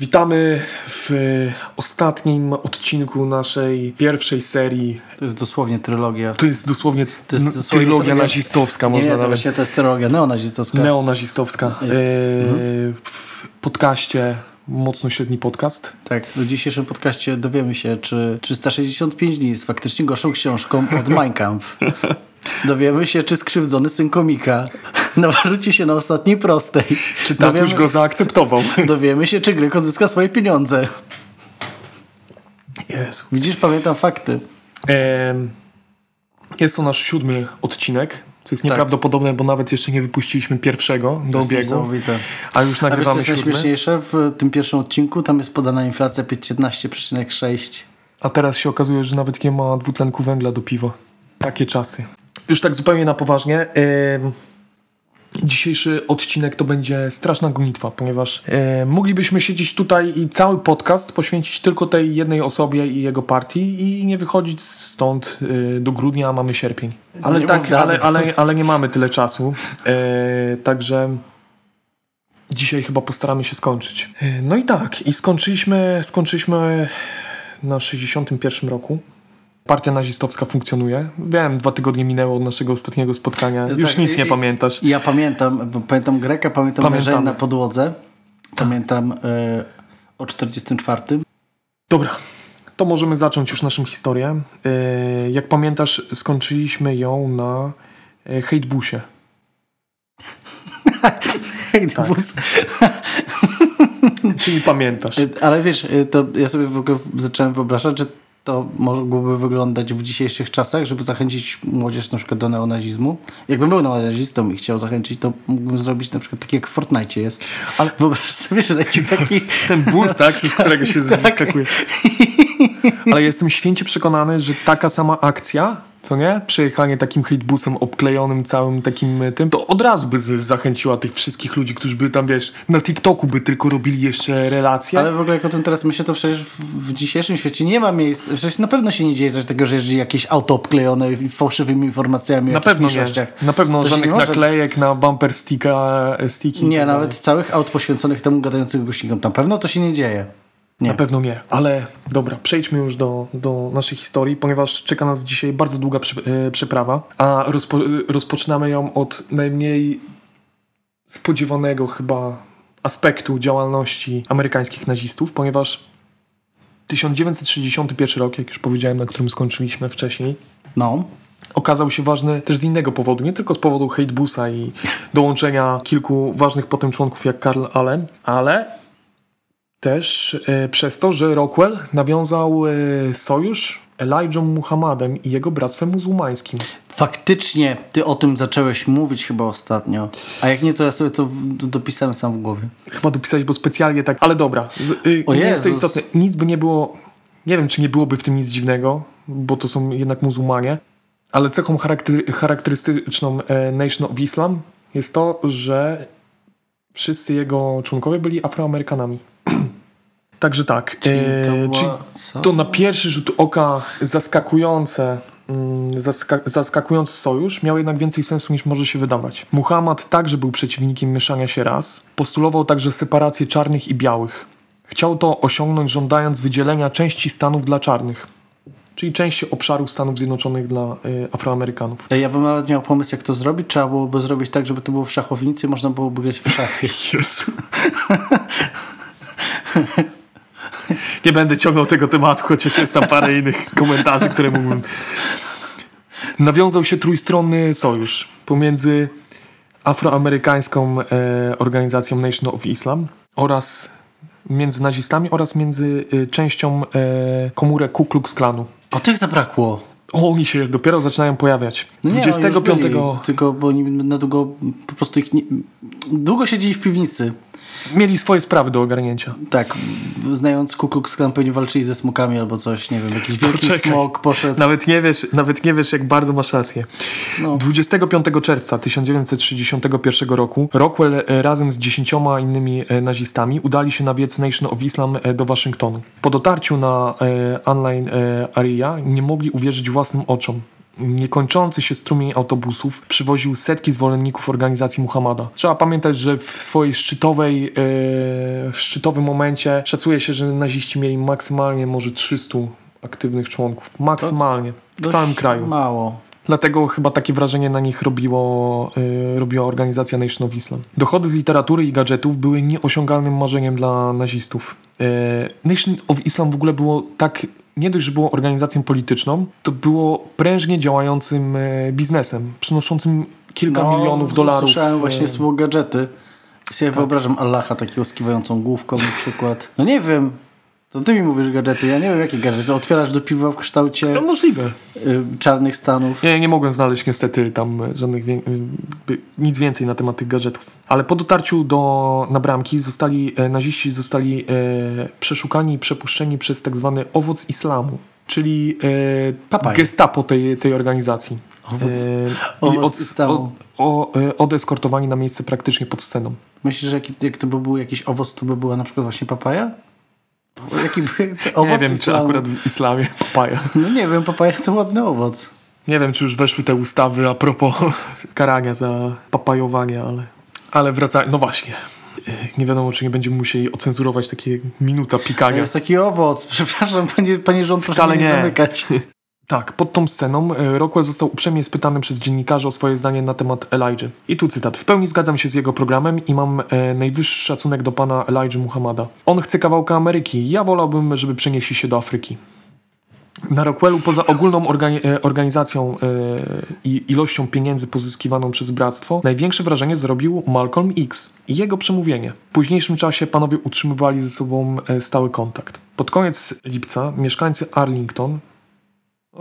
Witamy w ostatnim odcinku naszej pierwszej serii. To jest dosłownie trylogia. To jest dosłownie, To jest dosłownie trylogia trylogia. nazistowska, Nie, można nie, to nawet. właśnie to jest trylogia neonazistowska. Neonazistowska. Mhm. E, w podcaście, mocno średni podcast. Tak, w dzisiejszym podcaście dowiemy się, czy 365 dni jest faktycznie gorszą książką od Mein Kampf. Dowiemy się, czy skrzywdzony syn komika nawróci się na ostatniej prostej. Czy tatuś dowiemy, go zaakceptował? dowiemy się, czy Gryk odzyska swoje pieniądze. Jezu. Widzisz, pamiętam fakty. Em, Jest to nasz siódmy odcinek, co jest nieprawdopodobne, bo nawet jeszcze nie wypuściliśmy pierwszego do Tak. Obiegu, a już A wiesz, co nagrywamy jest najśmieszniejsze? W tym pierwszym odcinku tam jest podana inflacja 15,6. A teraz się okazuje, że nawet nie ma dwutlenku węgla do piwa. Takie czasy. Już tak zupełnie na poważnie. Dzisiejszy odcinek to będzie straszna gonitwa, ponieważ e, moglibyśmy siedzieć tutaj i cały podcast poświęcić tylko tej jednej osobie i jego partii i nie wychodzić stąd e, do grudnia, a mamy sierpień. Ale Nie tak, ale, ale, ale nie mamy tyle czasu. E, także dzisiaj chyba postaramy się skończyć. E, no i tak, i skończyliśmy, skończyliśmy na 61 roku. Partia nazistowska funkcjonuje. Wiem, dwa tygodnie minęło od naszego ostatniego spotkania. Już Tak, nic i- nie pamiętasz. Ja pamiętam, pamiętam Greka, pamiętam leżenie na podłodze. Pamiętam e, o 44. Dobra, to możemy zacząć już naszą historię. E, Jak pamiętasz, skończyliśmy ją na e, hejtbusie. Hej, Tak. Czyli pamiętasz. Ale wiesz, to ja sobie w ogóle zacząłem wyobrażać, że to mogłoby wyglądać w dzisiejszych czasach, żeby zachęcić młodzież na przykład do neonazizmu. Jakbym był neonazistą i chciał zachęcić, to mógłbym zrobić na przykład tak jak w Fortnite jest. Ale wyobraź sobie, że leci taki... Ten bus, tak, z którego się Tak. Ale jestem święcie przekonany, że taka sama akcja, co nie? Przejechanie takim hejtbusem obklejonym całym takim e, tym, to od razu by zachęciła tych wszystkich ludzi, którzy by tam, wiesz, na TikToku by tylko robili jeszcze relacje. Ale w ogóle jak o tym teraz myślę, to przecież w, dzisiejszym świecie nie ma miejsc, przecież na pewno się nie dzieje coś takiego, że jeździ jakieś auto obklejone fałszywymi informacjami o Na pewno nie. Na pewno To żadnych naklejek na bumper sticka, e, sticki. Nie, tak nawet całych aut poświęconych temu gadającym głośnikom. Na pewno to się nie dzieje. Nie. Na pewno nie, ale dobra, przejdźmy już do, do naszej historii, ponieważ czeka nas dzisiaj bardzo długa przy, e, przeprawa, a rozpo, rozpoczynamy ją od najmniej spodziewanego chyba aspektu działalności amerykańskich nazistów, ponieważ 1961 rok, jak już powiedziałem, na którym skończyliśmy wcześniej, No. okazał się ważny też z innego powodu, nie tylko z powodu hejtbusa i dołączenia kilku ważnych potem członków jak Karl Allen, ale też e, przez to, że Rockwell nawiązał e, sojusz Elijah Muhammadem i jego bractwem muzułmańskim. Faktycznie ty o tym zacząłeś mówić chyba ostatnio. A jak nie, to ja sobie to dopisałem sam w głowie. Chyba dopisać, bo specjalnie tak, ale dobra, z, y, O nie jest to Jezus. istotne. Nic by nie było, nie wiem czy nie byłoby w tym nic dziwnego, bo to są jednak muzułmanie, ale cechą charakter, charakterystyczną e, Nation of Islam jest to, że wszyscy jego członkowie byli Afroamerykanami. Także tak, Czyli e, to była- czyli to na pierwszy rzut oka zaskakujące, mm, zaska zaskakujący sojusz miał jednak więcej sensu niż może się wydawać. Muhammad także był przeciwnikiem mieszania się ras, postulował także separację czarnych i białych. Chciał to osiągnąć żądając wydzielenia części Stanów dla czarnych, czyli części obszaru Stanów Zjednoczonych dla y, Afroamerykanów. Ja bym nawet miał pomysł, jak to zrobić. Trzeba byłoby zrobić tak, żeby to było w szachownicy można byłoby grać w szachy. Jezu. Nie będę ciągnął tego tematu, chociaż jest tam parę innych komentarzy, które mógłbym. Nawiązał się trójstronny sojusz pomiędzy afroamerykańską e, organizacją Nation of Islam oraz między nazistami oraz między e, częścią e, komórek Ku Klux Klanu. O tych zabrakło. O, oni się dopiero zaczynają pojawiać. No nie, oni już 25. byli, tylko bo oni na długo po prostu ich nie, długo siedzieli w piwnicy. Mieli swoje sprawy do ogarnięcia. Tak, znając Ku Klux Klan pewnie walczyli ze smokami albo coś, nie wiem, jakiś wielki Poczekaj. smok poszedł. Nawet nie, wiesz, nawet nie wiesz, jak bardzo masz rację. No. 25 czerwca 1961 roku Rockwell e, razem z dziesięcioma innymi e, nazistami udali się na wiec Nation of Islam e, do Waszyngtonu. Po dotarciu na online area nie mogli uwierzyć własnym oczom. Niekończący się strumień autobusów przywoził setki zwolenników organizacji Muhammada. Trzeba pamiętać, że w swojej szczytowej, yy, w szczytowym momencie szacuje się, że naziści mieli maksymalnie może 300 aktywnych członków. Maksymalnie. W całym kraju. Mało. Dlatego chyba takie wrażenie na nich robiło, yy, robiła organizacja Nation of Islam. Dochody z literatury i gadżetów były nieosiągalnym marzeniem dla nazistów. Yy, Nation of Islam w ogóle było tak, nie dość, że było organizacją polityczną, to było prężnie działającym yy, biznesem, przynoszącym kilka No, milionów dolarów. Słyszałem właśnie słowo gadżety. I sobie wyobrażam Allaha takiego z kiwającą główką na przykład. No nie wiem. To ty mi mówisz gadżety. Ja nie wiem jakie gadżety. Otwierasz do piwa w kształcie No możliwe. y, czarnych stanów. Ja nie mogłem znaleźć niestety tam żadnych wię- y, nic więcej na temat tych gadżetów. Ale po dotarciu do, na bramki zostali, e, naziści zostali e, przeszukani i przepuszczeni przez tak zwany owoc islamu, czyli e, gestapo tej, tej organizacji. Owoc- E, owoc od, islamu. o, o, e, odeskortowani na miejsce praktycznie pod sceną. Myślisz, że jak, jak to by był jakiś owoc, to by była na przykład właśnie papaja? Jaki to nie owoc wiem, czy akurat w islamie papaja. No nie wiem, papaja to ładny owoc. Nie wiem, czy już weszły te ustawy a propos karania za papajowanie, ale, ale wracając, no właśnie. Nie wiadomo, czy nie będziemy musieli ocenzurować takie minuta To pikania. jest taki owoc. Przepraszam, panie, panie rząd, proszę Wcale mnie nie nie. zamykać. Tak, pod tą sceną e, Rockwell został uprzejmie spytany przez dziennikarzy o swoje zdanie na temat Elijah. I tu cytat. W pełni zgadzam się z jego programem i mam e, najwyższy szacunek do pana Elijah Muhammada. On chce kawałka Ameryki. Ja wolałbym, żeby przenieśli się do Afryki. Na Rockwellu poza ogólną organi- e, organizacją e, i ilością pieniędzy pozyskiwaną przez bractwo, największe wrażenie zrobił Malcolm X i jego przemówienie. W późniejszym czasie panowie utrzymywali ze sobą stały kontakt. Pod koniec lipca mieszkańcy Arlington,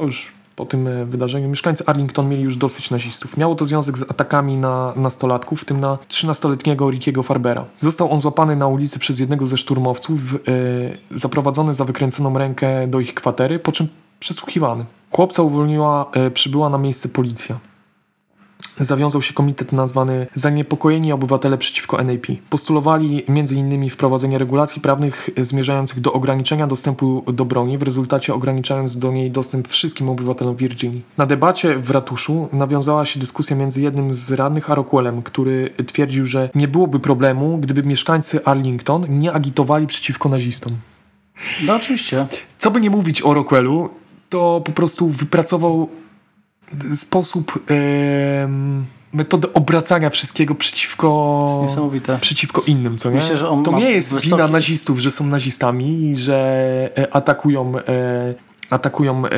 już po tym e, wydarzeniu, mieszkańcy Arlington mieli już dosyć nazistów. Miało to związek z atakami na nastolatków, w tym na 13-letniego Rickiego Farbera. Został on złapany na ulicy przez jednego ze szturmowców, e, zaprowadzony za wykręconą rękę do ich kwatery, po czym przesłuchiwany. Chłopca uwolniła, e, przybyła na miejsce policja. Zawiązał się komitet nazwany Zaniepokojeni Obywatele przeciwko NAP. Postulowali m.in. wprowadzenie regulacji prawnych zmierzających do ograniczenia dostępu do broni, w rezultacie ograniczając do niej dostęp wszystkim obywatelom Virginii. Na debacie w ratuszu nawiązała się dyskusja między jednym z radnych a Rockwellem, który twierdził, że nie byłoby problemu, gdyby mieszkańcy Arlington nie agitowali przeciwko nazistom. No oczywiście. Co by nie mówić o Rockwellu, to po prostu wypracował sposób, metodę obracania wszystkiego przeciwko, przeciwko innym, co nie? Myślę, że on to nie jest wysoki- wina nazistów, że są nazistami i że e, atakują, e, atakują e,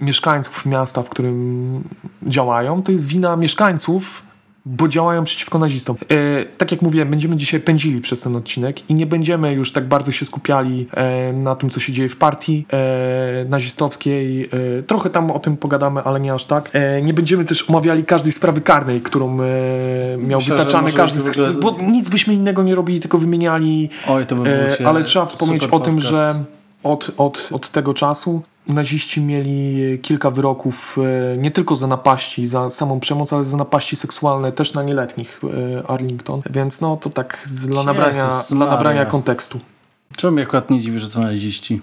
mieszkańców miasta, w którym działają. To jest wina mieszkańców, bo działają przeciwko nazistom. E, tak jak mówiłem, będziemy dzisiaj pędzili przez ten odcinek i nie będziemy już tak bardzo się skupiali e, na tym, co się dzieje w partii e, nazistowskiej. E, trochę tam o tym pogadamy, ale nie aż tak. E, nie będziemy też omawiali każdej sprawy karnej, którą e, miał Myślę, wytaczany każdy, z, ogóle- bo nic byśmy innego nie robili, tylko wymieniali Oj, to by ale trzeba wspomnieć o tym, że od, od, od tego czasu naziści mieli kilka wyroków e, nie tylko za napaści, za samą przemoc, ale za napaści seksualne też na nieletnich e, Arlington. Więc no to tak dla nabrania, dla nabrania kontekstu. Czemu mnie akurat nie dziwi, że to naziści?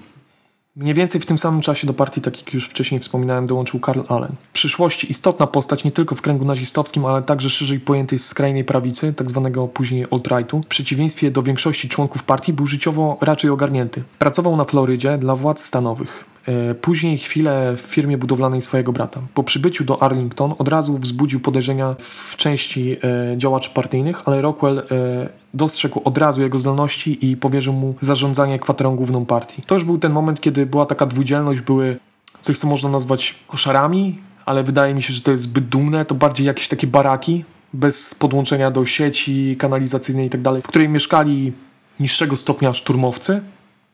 Mniej więcej w tym samym czasie do partii, tak jak już wcześniej wspominałem, dołączył Karl Allen. W przyszłości istotna postać nie tylko w kręgu nazistowskim, ale także szerzej pojętej skrajnej prawicy, tak zwanego później alt-rightu. W przeciwieństwie do większości członków partii był życiowo raczej ogarnięty. Pracował na Florydzie dla władz stanowych. E, Później chwilę w firmie budowlanej swojego brata. Po przybyciu do Arlington od razu wzbudził podejrzenia w części e, działaczy partyjnych, ale Rockwell e, dostrzegł od razu jego zdolności i powierzył mu zarządzanie kwaterą główną partii. To już był ten moment, kiedy była taka dwudzielność, były coś, co można nazwać koszarami, ale wydaje mi się, że to jest zbyt dumne, to bardziej jakieś takie baraki, bez podłączenia do sieci kanalizacyjnej i tak w której mieszkali niższego stopnia szturmowcy,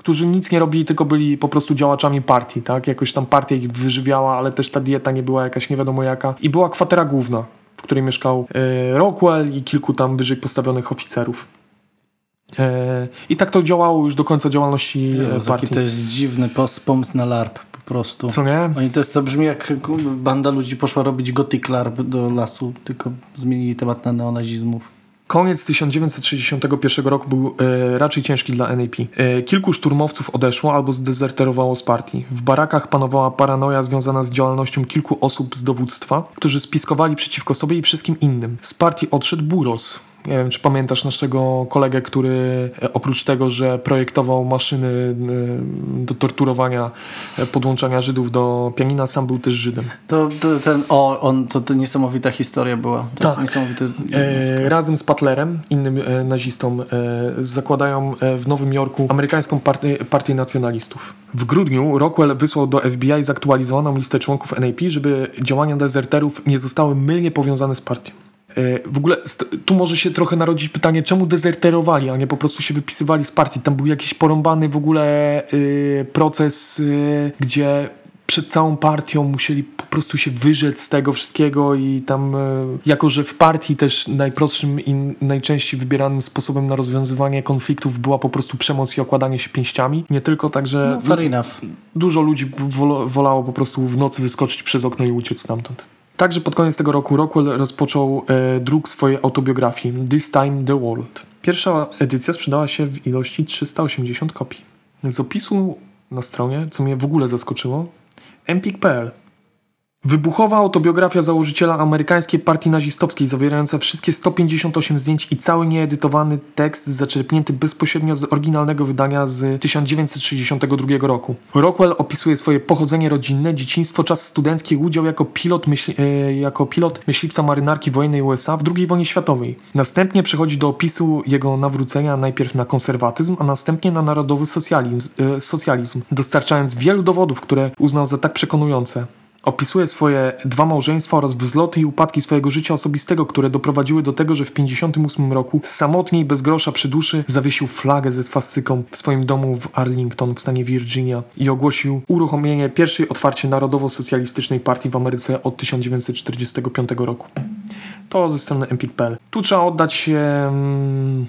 którzy nic nie robili, tylko byli po prostu działaczami partii, tak? Jakoś tam partia ich wyżywiała, ale też ta dieta nie była jakaś nie wiadomo jaka. I była kwatera główna, w której mieszkał e, Rockwell i kilku tam wyżej postawionych oficerów. E, I tak to działało już do końca działalności Jezu, partii. to jest dziwny pomysł na LARP po prostu. Co nie? Oni to, jest, to brzmi jak banda ludzi poszła robić gothic LARP do lasu, tylko zmienili temat na neonazizmów. Koniec 1961 roku był e, raczej ciężki dla NAP. E, kilku szturmowców odeszło albo zdezerterowało z partii. W barakach panowała paranoja związana z działalnością kilku osób z dowództwa, którzy spiskowali przeciwko sobie i wszystkim innym. Z partii odszedł Buros, nie wiem, czy pamiętasz naszego kolegę, który e, oprócz tego, że projektował maszyny e, do torturowania, e, podłączania Żydów do pianina, sam był też Żydem. To, to ten, o, on, to, to niesamowita historia była. To tak. niesamowity... E, razem z Patlerem, innym e, nazistą, e, zakładają w Nowym Jorku amerykańską partię, partię nacjonalistów. W grudniu Rockwell wysłał do FBI zaktualizowaną listę członków NAP, żeby działania dezerterów nie zostały mylnie powiązane z partią. E, w ogóle tu może się trochę narodzić pytanie, czemu dezerterowali, a nie po prostu się wypisywali z partii. Tam był jakiś porąbany w ogóle y, proces, y, gdzie przed całą partią musieli po prostu się wyrzec z tego wszystkiego i tam, jako że w partii też najprostszym i najczęściej wybieranym sposobem na rozwiązywanie konfliktów była po prostu przemoc i okładanie się pięściami. Nie tylko tak, że no, fair enough. dużo ludzi wolało po prostu w nocy wyskoczyć przez okno i uciec stamtąd. Także pod koniec tego roku Rockwell rozpoczął e, druk swojej autobiografii This Time the World. Pierwsza edycja sprzedała się w ilości 380 kopii. Z opisu na stronie, co mnie w ogóle zaskoczyło, empik.pl Wybuchowa autobiografia założyciela amerykańskiej partii nazistowskiej, zawierająca wszystkie 158 zdjęć i cały nieedytowany tekst zaczerpnięty bezpośrednio z oryginalnego wydania z 1962 roku. Rockwell opisuje swoje pochodzenie rodzinne, dzieciństwo, czas studencki, udział jako pilot, myśl, e, jako pilot myśliwca marynarki wojennej USA w II wojnie światowej. Następnie przechodzi do opisu jego nawrócenia najpierw na konserwatyzm, a następnie na narodowy socjalizm, e, socjalizm dostarczając wielu dowodów, które uznał za tak przekonujące. Opisuje swoje dwa małżeństwa oraz wzloty i upadki swojego życia osobistego, które doprowadziły do tego, że w 1958 roku samotnie i bez grosza przy duszy zawiesił flagę ze swastyką w swoim domu w Arlington w stanie Virginia i ogłosił uruchomienie pierwszej otwarcie narodowo-socjalistycznej partii w Ameryce od 1945 roku. To ze strony empik.pl. Tu trzeba oddać się... Hmm,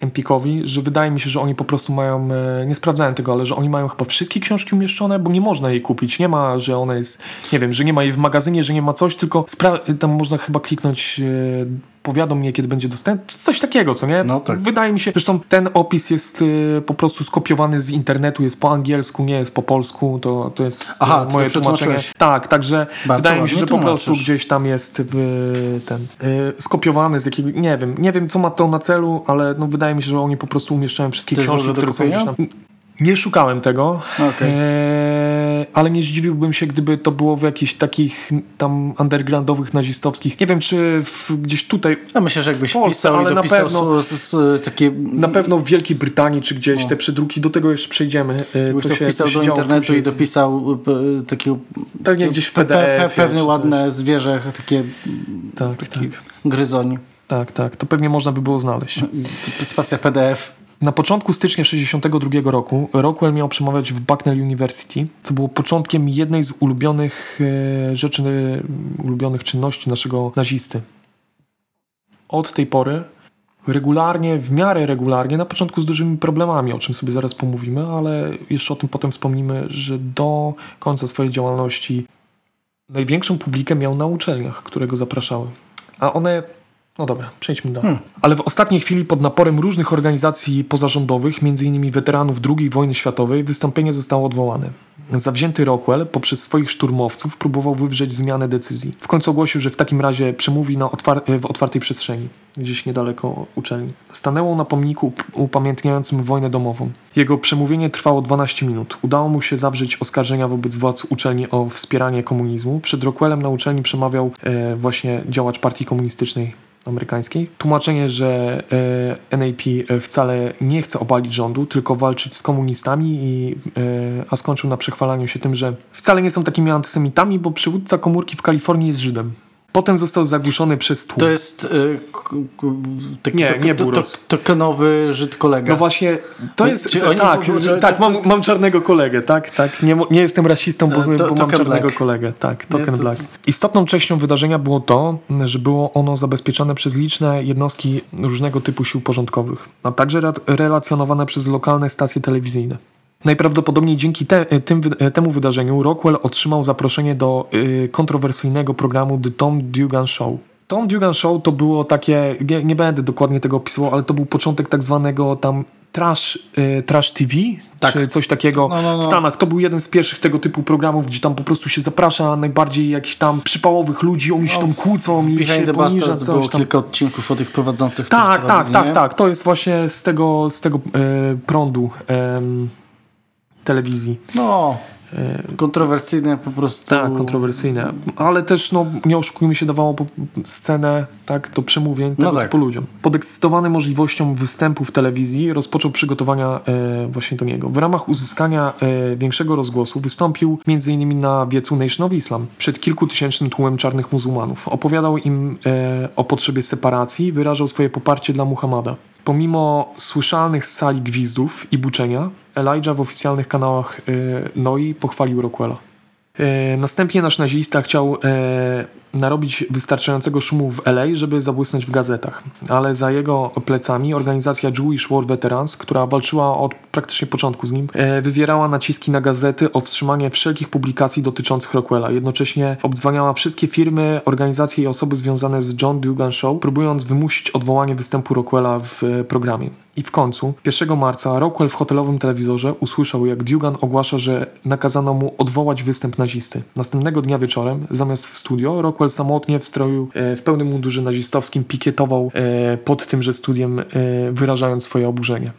Empikowi, że wydaje mi się, że oni po prostu mają, e, nie sprawdzałem tego, ale że oni mają chyba wszystkie książki umieszczone, bo nie można jej kupić. Nie ma, że ona jest, nie wiem, że nie ma jej w magazynie, że nie ma coś, tylko tam można chyba kliknąć e, powiadom mnie, kiedy będzie dostępny. Coś takiego, co nie? No, tak. Wydaje mi się, zresztą ten opis jest y, po prostu skopiowany z internetu, jest po angielsku, nie jest po polsku, to, to jest Aha, y, moje tłumaczenie. Tak, także Bardzo wydaje mi się, że po prostu gdzieś tam jest y, ten y, skopiowany z jakiegoś, nie wiem, nie wiem co ma to na celu, ale no, wydaje mi się, że oni po prostu umieszczają wszystkie To książki, które są gdzieś tam. Nie szukałem tego, okay. e, ale nie zdziwiłbym się, gdyby to było w jakichś takich tam undergroundowych, nazistowskich. Nie wiem, czy w, gdzieś tutaj. Ja myślę, że jakbyś Polsce, wpisał ale na pewno, z, z, z, takie... Na pewno w Wielkiej Brytanii, czy gdzieś no. te przedruki, do tego jeszcze przejdziemy. E, co się, wpisał co się do internetu i dopisał e, takiego... Pewnie gdzieś w PDF. Pe, pe, pewne ładne zwierzę, takie... Tak, taki tak. Gryzoń. Tak, tak. To pewnie można by było znaleźć. Spacja PDF. Na początku stycznia 1962 roku Rockwell miał przemawiać w Bucknell University, co było początkiem jednej z ulubionych e, rzeczy, e, ulubionych czynności naszego nazisty. Od tej pory regularnie, w miarę regularnie, na początku z dużymi problemami, o czym sobie zaraz pomówimy, ale jeszcze o tym potem wspomnimy, że do końca swojej działalności największą publikę miał na uczelniach, które go zapraszały. A one no dobra, przejdźmy dalej. Hmm. Ale w ostatniej chwili pod naporem różnych organizacji pozarządowych, m.in. weteranów II wojny światowej, wystąpienie zostało odwołane. Zawzięty Rockwell poprzez swoich szturmowców próbował wywrzeć zmianę decyzji. W końcu ogłosił, że w takim razie przemówi na otwar w otwartej przestrzeni, gdzieś niedaleko uczelni. Stanęło na pomniku upamiętniającym wojnę domową. Jego przemówienie trwało 12 minut. Udało mu się zawrzeć oskarżenia wobec władz uczelni o wspieranie komunizmu. Przed Rockwellem na uczelni przemawiał e, właśnie działacz partii komunistycznej amerykańskiej. Tłumaczenie, że e, NAP wcale nie chce obalić rządu, tylko walczyć z komunistami, i, e, a skończył na przechwalaniu się tym, że wcale nie są takimi antysemitami, bo przywódca komórki w Kalifornii jest Żydem. Potem został zagłuszony przez tłum. To jest y, taki nie, to, nie to, to, tokonowy Żyd kolega. No właśnie, to Nie, jest, czy tak, tak, po prostu- tak mam, mam czarnego kolegę, tak, tak, nie, nie jestem rasistą, bo, E, to- bo mam czarnego black. kolegę, tak, token to- black. Istotną częścią wydarzenia było to, że było ono zabezpieczone przez liczne jednostki różnego typu sił porządkowych, a także re- relacjonowane przez lokalne stacje telewizyjne. Najprawdopodobniej dzięki te, tym, wy- temu wydarzeniu Rockwell otrzymał zaproszenie do y, kontrowersyjnego programu The Tom Dugan Show. Tom Dugan Show to było takie, nie, nie będę dokładnie tego opisywał, ale to był początek tak zwanego tam trash, y, trash TV, Tak. czy coś takiego No, no, no. w Stanach. To był jeden z pierwszych tego typu programów, gdzie tam po prostu się zaprasza najbardziej jakichś tam przypałowych ludzi, oni się tam kłócą i się the poniża Bastards było coś tam. kilka odcinków o tych prowadzących. Tak, tak, tak, nie? tak. To jest właśnie z tego, z tego e, prądu em, telewizji. No, kontrowersyjne po prostu. Tak, kontrowersyjne. Ale też, no, nie oszukujmy się, dawało scenę, tak, do przemówień tego tak. typu ludziom. Podekscytowany możliwością występu w telewizji, rozpoczął przygotowania e, właśnie do niego. W ramach uzyskania e, większego rozgłosu wystąpił m.in. na wiecu Nation of Islam przed kilkutysięcznym tłumem czarnych muzułmanów. Opowiadał im e, o potrzebie separacji, wyrażał swoje poparcie dla Muhammada. Pomimo słyszalnych z sali gwizdów i buczenia, Elijah w oficjalnych kanałach e, NOI pochwalił Rockwella. E, następnie nasz nazista chciał e, narobić wystarczającego szumu w LA, żeby zabłysnąć w gazetach. Ale za jego plecami organizacja Jewish War Veterans, która walczyła od praktycznie początku z nim, e, wywierała naciski na gazety o wstrzymanie wszelkich publikacji dotyczących Rockwella. Jednocześnie obdzwaniała wszystkie firmy, organizacje i osoby związane z John Dugan Show, próbując wymusić odwołanie występu Rockwella w e, programie. I w końcu, 1 marca, Rockwell w hotelowym telewizorze usłyszał, jak Dugan ogłasza, że nakazano mu odwołać występ nazisty. Następnego dnia wieczorem, zamiast w studio, Rockwell samotnie w stroju e, w pełnym mundurze nazistowskim pikietował e, pod tymże studiem, e, wyrażając swoje oburzenie.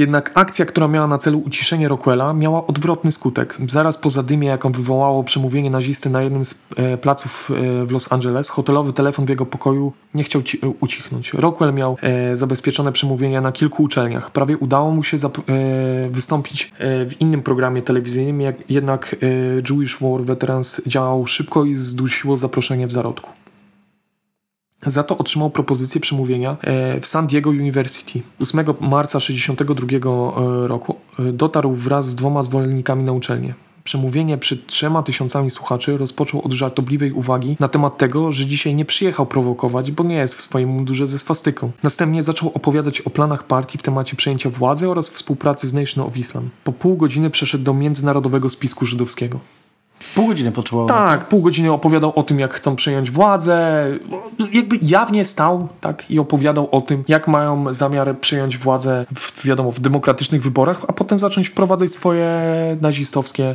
Jednak akcja, która miała na celu uciszenie Rockwella, miała odwrotny skutek. Zaraz po zadymie, jaką wywołało przemówienie nazisty na jednym z e, placów e, w Los Angeles, hotelowy telefon w jego pokoju nie chciał ci, e, ucichnąć. Rockwell miał zabezpieczone przemówienia na kilku uczelniach. Prawie udało mu się wystąpić w innym programie telewizyjnym, jednak Jewish War Veterans działał szybko i zdusiło zaproszenie w zarodku. Za to otrzymał propozycję przemówienia e, w San Diego University. 8 marca 1962 roku e, dotarł wraz z dwoma zwolennikami na uczelnię. Przemówienie przed trzema tysiącami słuchaczy rozpoczął od żartobliwej uwagi na temat tego, że dzisiaj nie przyjechał prowokować, bo nie jest w swoim mundurze ze swastyką. Następnie zaczął opowiadać o planach partii w temacie przejęcia władzy oraz współpracy z Nation of Islam. Po pół godziny przeszedł do międzynarodowego spisku żydowskiego. Pół godziny potrzebował. Tak, pół godziny opowiadał o tym, jak chcą przejąć władzę. Jakby jawnie stał tak, i opowiadał o tym, jak mają zamiar przejąć władzę w, wiadomo, w demokratycznych wyborach, a potem zacząć wprowadzać swoje nazistowskie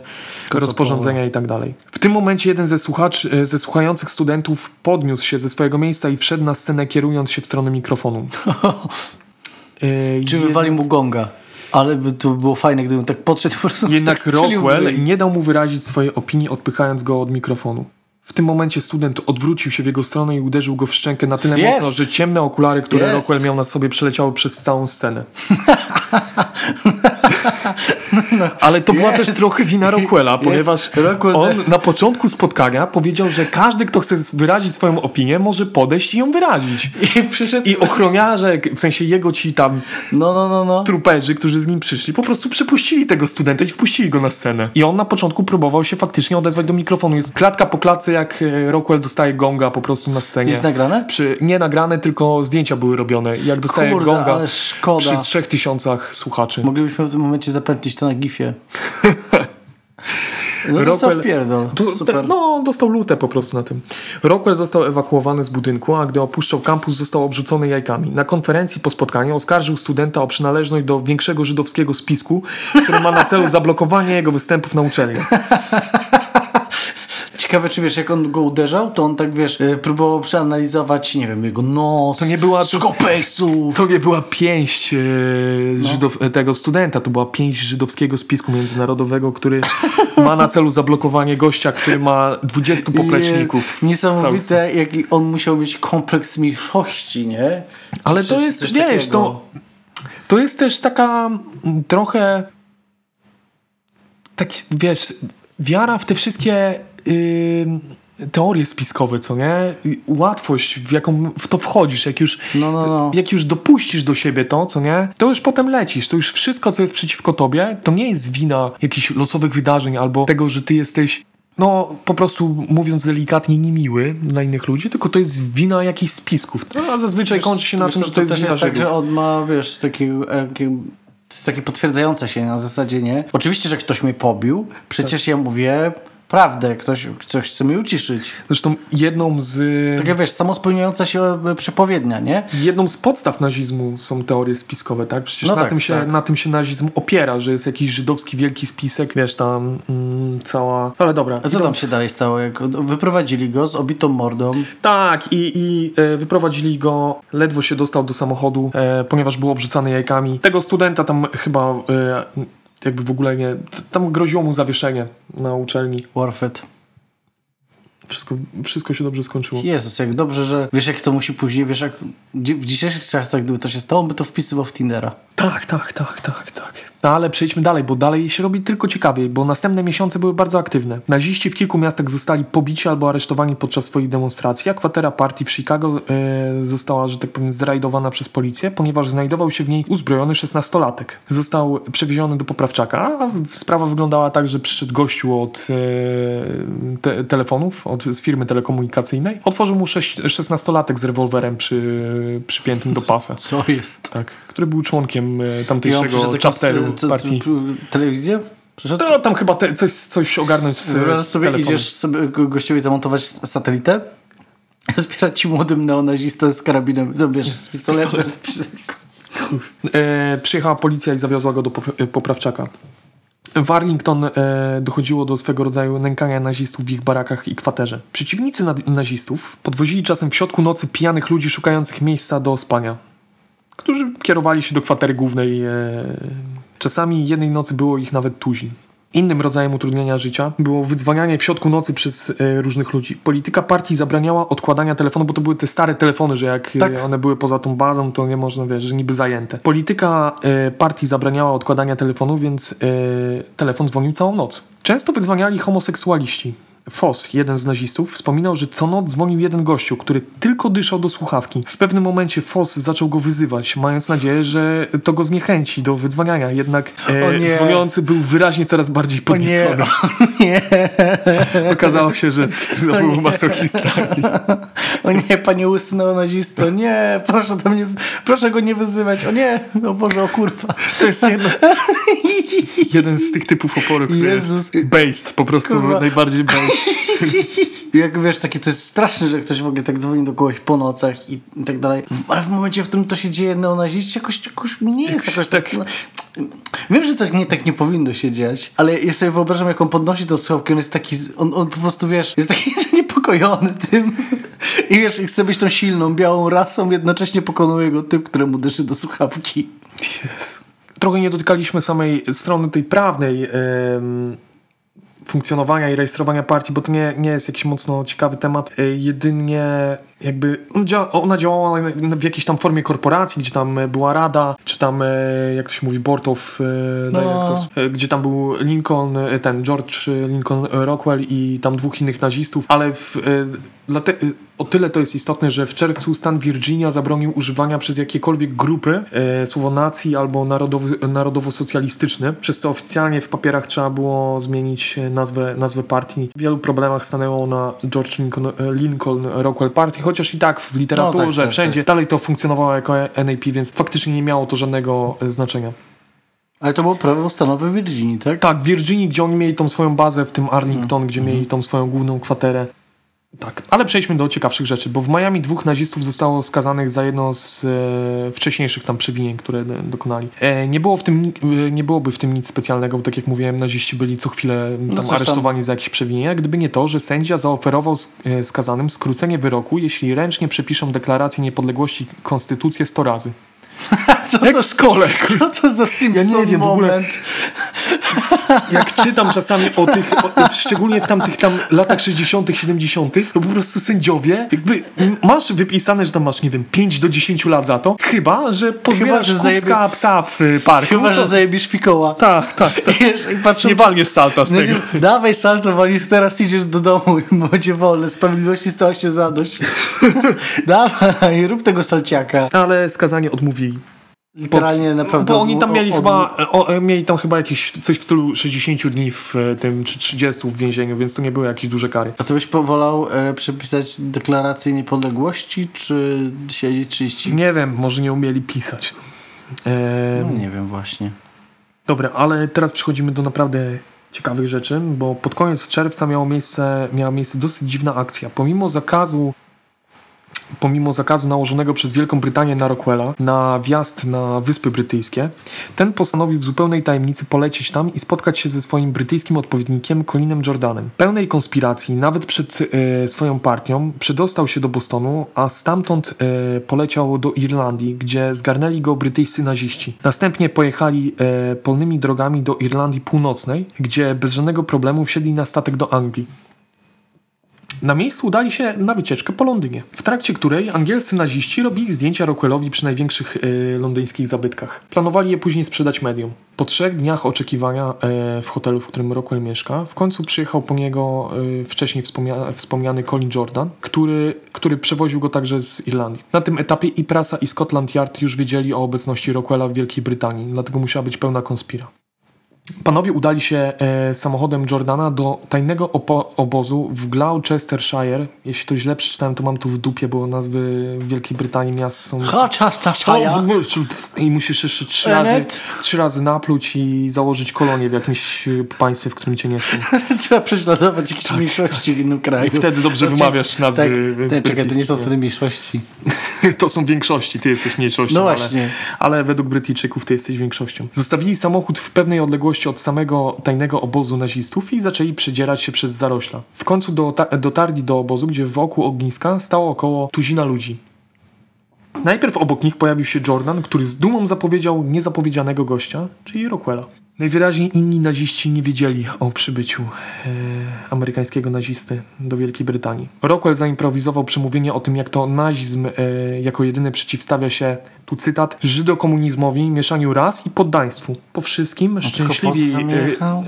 rozporządzenia i tak dalej. W tym momencie jeden ze, słuchaczy, ze słuchających studentów podniósł się ze swojego miejsca i wszedł na scenę, kierując się w stronę mikrofonu. Yy, Czy jed- wywali mu gonga? Ale by to było fajne, gdybym tak podszedł po prostu Jednak tak Rockwell nie dał mu wyrazić swojej opinii, odpychając go od mikrofonu. W tym momencie student odwrócił się w jego stronę i uderzył go w szczękę na tyle Jest! mocno, że ciemne okulary, które Jest! Rockwell miał na sobie, przeleciały przez całą scenę. Ale to była też trochę wina Rockwella, ponieważ on na początku spotkania powiedział, że każdy, kto chce wyrazić swoją opinię, może podejść i ją wyrazić. I przyszedł... I ochroniarze, w sensie jego ci tam No, no, no, no. truperzy, którzy z nim przyszli, po prostu przepuścili tego studenta i wpuścili go na scenę. I on na początku próbował się faktycznie odezwać do mikrofonu. Jest klatka po klatce, jak e, Rockwell dostaje gonga po prostu na scenie. Jest nagrane? Przy, nie nagrane, tylko zdjęcia były robione. Jak dostaje Kurde, gonga przy trzech tysiącach słuchaczy. Moglibyśmy w tym momencie zapętlić to na gifie. No dostał Rockwell- wpierdol. No, dostał lutę po prostu na tym. Rockwell został ewakuowany z budynku, a gdy opuszczał kampus, został obrzucony jajkami. Na konferencji po spotkaniu oskarżył studenta o przynależność do większego żydowskiego spisku, który ma na celu zablokowanie jego występów na uczelni. Ciekawe, czy wiesz, jak on go uderzał, to on tak, wiesz, y, próbował przeanalizować, nie wiem, jego nos, To nie była- to- skopejsów. To nie była pięść e, Żydow, e, tego studenta, to była pięść żydowskiego spisku międzynarodowego, który ma na celu zablokowanie gościa, który ma 20 popleczników. Całym- Niesamowite, jaki on musiał mieć kompleks mniejszości, nie? Ale Czy- to czy jest, wiesz, takiego? to, to jest też taka trochę tak, wiesz, wiara w te wszystkie teorie spiskowe, co nie? Łatwość, w jaką w to wchodzisz, jak już, No, no, no. jak już dopuścisz do siebie to, co nie? To już potem lecisz, to już wszystko, co jest przeciwko tobie, to nie jest wina jakichś losowych wydarzeń albo tego, że ty jesteś no, po prostu mówiąc delikatnie, niemiły dla innych ludzi, tylko to jest wina jakichś spisków. No, a zazwyczaj kończy się na Wiesz tym, że to jest też wina jest tak, że on ma, wiesz, taki, taki, to jest takie potwierdzające się na zasadzie, nie? Oczywiście, że ktoś mnie pobił, przecież ja mówię prawdę, ktoś, ktoś chce mnie uciszyć. Zresztą jedną z... Tak jak wiesz, samospełniająca się e, przepowiednia, nie? Jedną z podstaw nazizmu są teorie spiskowe, tak? Przecież No na, tak, tym się, tak. na tym się nazizm opiera, że jest jakiś żydowski wielki spisek, wiesz, tam mm, cała... Ale dobra. A co tam się dalej stało? Jak wyprowadzili go z obitą mordą. Tak, i, i e, wyprowadzili go, ledwo się dostał do samochodu, e, ponieważ był obrzucany jajkami. Tego studenta tam chyba e, jakby w ogóle nie... Tam groziło mu zawieszenie na uczelni. Warfed. Wszystko, wszystko się dobrze skończyło. Jezus, jak dobrze, że wiesz jak to musi później, wiesz jak w dzisiejszych czasach gdyby to się stało, by to wpisywał w Tindera. Tak, tak, tak, tak, tak. No ale przejdźmy dalej, bo dalej się robi tylko ciekawiej, bo następne miesiące były bardzo aktywne. Naziści w kilku miastach zostali pobici albo aresztowani podczas swoich demonstracji, a kwatera partii w Chicago e, została, że tak powiem, zrajdowana przez policję, ponieważ znajdował się w niej uzbrojony szesnastolatek. Został przewieziony do poprawczaka, a sprawa wyglądała tak, że przyszedł gościu od e, te, telefonów, od, z firmy telekomunikacyjnej. Otworzył mu szesnastolatek z rewolwerem przy, przypiętym do pasa. Co jest? Tak, który był członkiem e, tamtejszego jako chapteru z- co- partii. Telewizję? Przyszedł? No tam chyba te, coś, coś ogarnąć z Wyobraź sobie, telefonu. idziesz sobie go- gościowi zamontować satelitę, zbiera ci młodym neonazistę z karabinem, no wiesz, z pistoletem. E, przyjechała policja i zawiozła go do e, poprawczaka. W Arlington e, dochodziło do swego rodzaju nękania nazistów w ich barakach i kwaterze. Przeciwnicy nazistów podwozili czasem w środku nocy pijanych ludzi szukających miejsca do spania, którzy kierowali się do kwatery głównej. E, czasami jednej nocy było ich nawet tuzin. Innym rodzajem utrudnienia życia było wydzwanianie w środku nocy przez e, różnych ludzi. Polityka partii zabraniała odkładania telefonu, bo to były te stare telefony, że jak Tak. e, one były poza tą bazą, to nie można, wiesz, że niby zajęte. Polityka e, partii zabraniała odkładania telefonu, więc e, telefon dzwonił całą noc. Często wydzwaniali homoseksualiści. Foss, jeden z nazistów, wspominał, że co noc dzwonił jeden gościu, który tylko dyszał do słuchawki. W pewnym momencie Foss zaczął go wyzywać, mając nadzieję, że to go zniechęci do wydzwaniania. Jednak e, dzwoniący był wyraźnie coraz bardziej O nie, podniecony. o nie, Okazało się, że to był masochista. o nie, panie łysy neonazisto, nie, proszę do mnie, proszę go nie wyzywać, o nie, o Boże, o kurwa. To jest jedno, jeden z tych typów oporu, który Jezus. jest based, po prostu Kurwa. najbardziej based. Jak wiesz, takie to jest straszne, że ktoś w ogóle tak dzwoni do kogoś po nocach i, i tak dalej. Ale w momencie, w którym to się dzieje neonaziści, jakoś, jakoś nie jest Jakoś jakoś tak- tak... No, wiem, że tak nie, tak nie powinno się dziać, ale ja sobie wyobrażam, jak on podnosi tą słuchawkę, on jest taki, on, on po prostu, wiesz, jest taki zaniepokojony tym i wiesz, chce być tą silną, białą rasą, jednocześnie pokonuje go typ, któremu dyszy do słuchawki. Jezu. Trochę nie dotykaliśmy samej strony tej prawnej em, funkcjonowania i rejestrowania partii, bo to nie, nie jest jakiś mocno ciekawy temat. E, jedynie jakby ona działała w jakiejś tam formie korporacji, gdzie tam e, była rada, czy tam, e, jak to się mówi, board of e, No. directors, e, gdzie tam był Lincoln, ten George Lincoln Rockwell i tam dwóch innych nazistów, ale w, e, dlate- e, o tyle to jest istotne, że w czerwcu stan Virginia zabronił używania przez jakiekolwiek grupy e, słowo nacji albo narodowy, narodowo-socjalistyczny, przez co oficjalnie w papierach trzeba było zmienić nazwę, nazwę partii. W wielu problemach stanęło na George Lincoln, Lincoln Rockwell Party, chociaż i tak w literaturze, No tak, tak, wszędzie, dalej to funkcjonowało jako NAP, więc faktycznie nie miało to żadnego e, znaczenia. Ale to było prawo stanowe w Virginii, tak? Tak, w Virginii, gdzie oni mieli tą swoją bazę, w tym Arlington, Mhm. gdzie mieli tą swoją główną kwaterę. Tak, ale przejdźmy do ciekawszych rzeczy, bo w Miami dwóch nazistów zostało skazanych za jedno z e, wcześniejszych tam przewinień, które dokonali. E, nie, było w tym, e, nie byłoby w tym nic specjalnego, bo tak jak mówiłem, naziści byli co chwilę m, No tam coś tam. aresztowani za jakieś przewinienia, gdyby nie to, że sędzia zaoferował e, skazanym skrócenie wyroku, jeśli ręcznie przepiszą deklarację niepodległości konstytucję 100 razy. Co, Jak w szkole! co to za Simpson Ja nie wiem, w ogóle- moment? jak czytam czasami o tych, o, szczególnie w tamtych tam latach 60., 70., to po prostu sędziowie, jakby masz wypisane, że tam masz, nie wiem, 5 do 10 lat za to, chyba, że pozbierasz że że zajebie- psa w parku. Chyba, to... że zajebisz fikoła. Tak, tak, tak. I patrzą, Nie walniesz salta z No tego. nie, dawaj salto, walisz, teraz idziesz do domu i będzie wolne. Sprawiedliwości stała się zadość. dawaj, rób tego salciaka. Ale skazanie Literalnie naprawdę. Bo oni tam mieli od- chyba, o, e, mieli tam chyba jakieś coś w stylu 60 dni w e, tym, czy 30 w więzieniu, więc to nie były jakieś duże kary. A ty byś powolał e, przepisać deklarację niepodległości, czy siedzieć 30? Nie wiem, może nie umieli pisać. E, No, nie wiem właśnie. Dobra, ale teraz przechodzimy do naprawdę ciekawych rzeczy, bo pod koniec czerwca miało miejsce, miała miejsce dosyć dziwna akcja. Pomimo zakazu pomimo zakazu nałożonego przez Wielką Brytanię na Rockwella na wjazd na Wyspy Brytyjskie, ten postanowił w zupełnej tajemnicy polecieć tam i spotkać się ze swoim brytyjskim odpowiednikiem Colinem Jordanem. Pełnej konspiracji, nawet przed e, swoją partią, przedostał się do Bostonu, a stamtąd e, poleciał do Irlandii, gdzie zgarnęli go brytyjscy naziści. Następnie pojechali e, polnymi drogami do Irlandii Północnej, gdzie bez żadnego problemu wsiedli na statek do Anglii. Na miejscu udali się na wycieczkę po Londynie, w trakcie której angielscy naziści robili zdjęcia Rockwellowi przy największych y, londyńskich zabytkach. Planowali je później sprzedać medium. Po trzech dniach oczekiwania y, w hotelu, w którym Rockwell mieszka, w końcu przyjechał po niego y, wcześniej wspomnia wspomniany Colin Jordan, który, który przewoził go także z Irlandii. Na tym etapie i prasa i Scotland Yard już wiedzieli o obecności Rockwella w Wielkiej Brytanii, dlatego musiała być pełna konspira. Panowie udali się e, samochodem Jordana do tajnego obozu w Gloucestershire. Jeśli to źle przeczytałem, to mam tu w dupie, bo nazwy w Wielkiej Brytanii miast są... Gloucestershire. I musisz jeszcze trzy razy, trzy razy napluć i założyć kolonię w jakimś e, państwie, w którym cię nie chcą. Trzeba prześladować jakieś tak, mniejszości w innym kraju. I wtedy dobrze wymawiasz nazwy. Tak, czekaj, to nie są wtedy mniejszości. to są większości, ty jesteś mniejszością. No właśnie. Ale, ale według Brytyjczyków ty jesteś większością. Zostawili samochód w pewnej odległości od samego tajnego obozu nazistów i zaczęli przedzierać się przez zarośla. W końcu dotarli do obozu, gdzie wokół ogniska stało około tuzina ludzi. Najpierw obok nich pojawił się Jordan, który z dumą zapowiedział niezapowiedzianego gościa, czyli Rockwella. Najwyraźniej inni naziści nie wiedzieli o przybyciu e, amerykańskiego nazisty do Wielkiej Brytanii. Rockwell zaimprowizował przemówienie o tym, jak to nazizm e, jako jedyny przeciwstawia się, tu cytat, żydokomunizmowi, mieszaniu ras i poddaństwu. Po wszystkim szczęśliwi,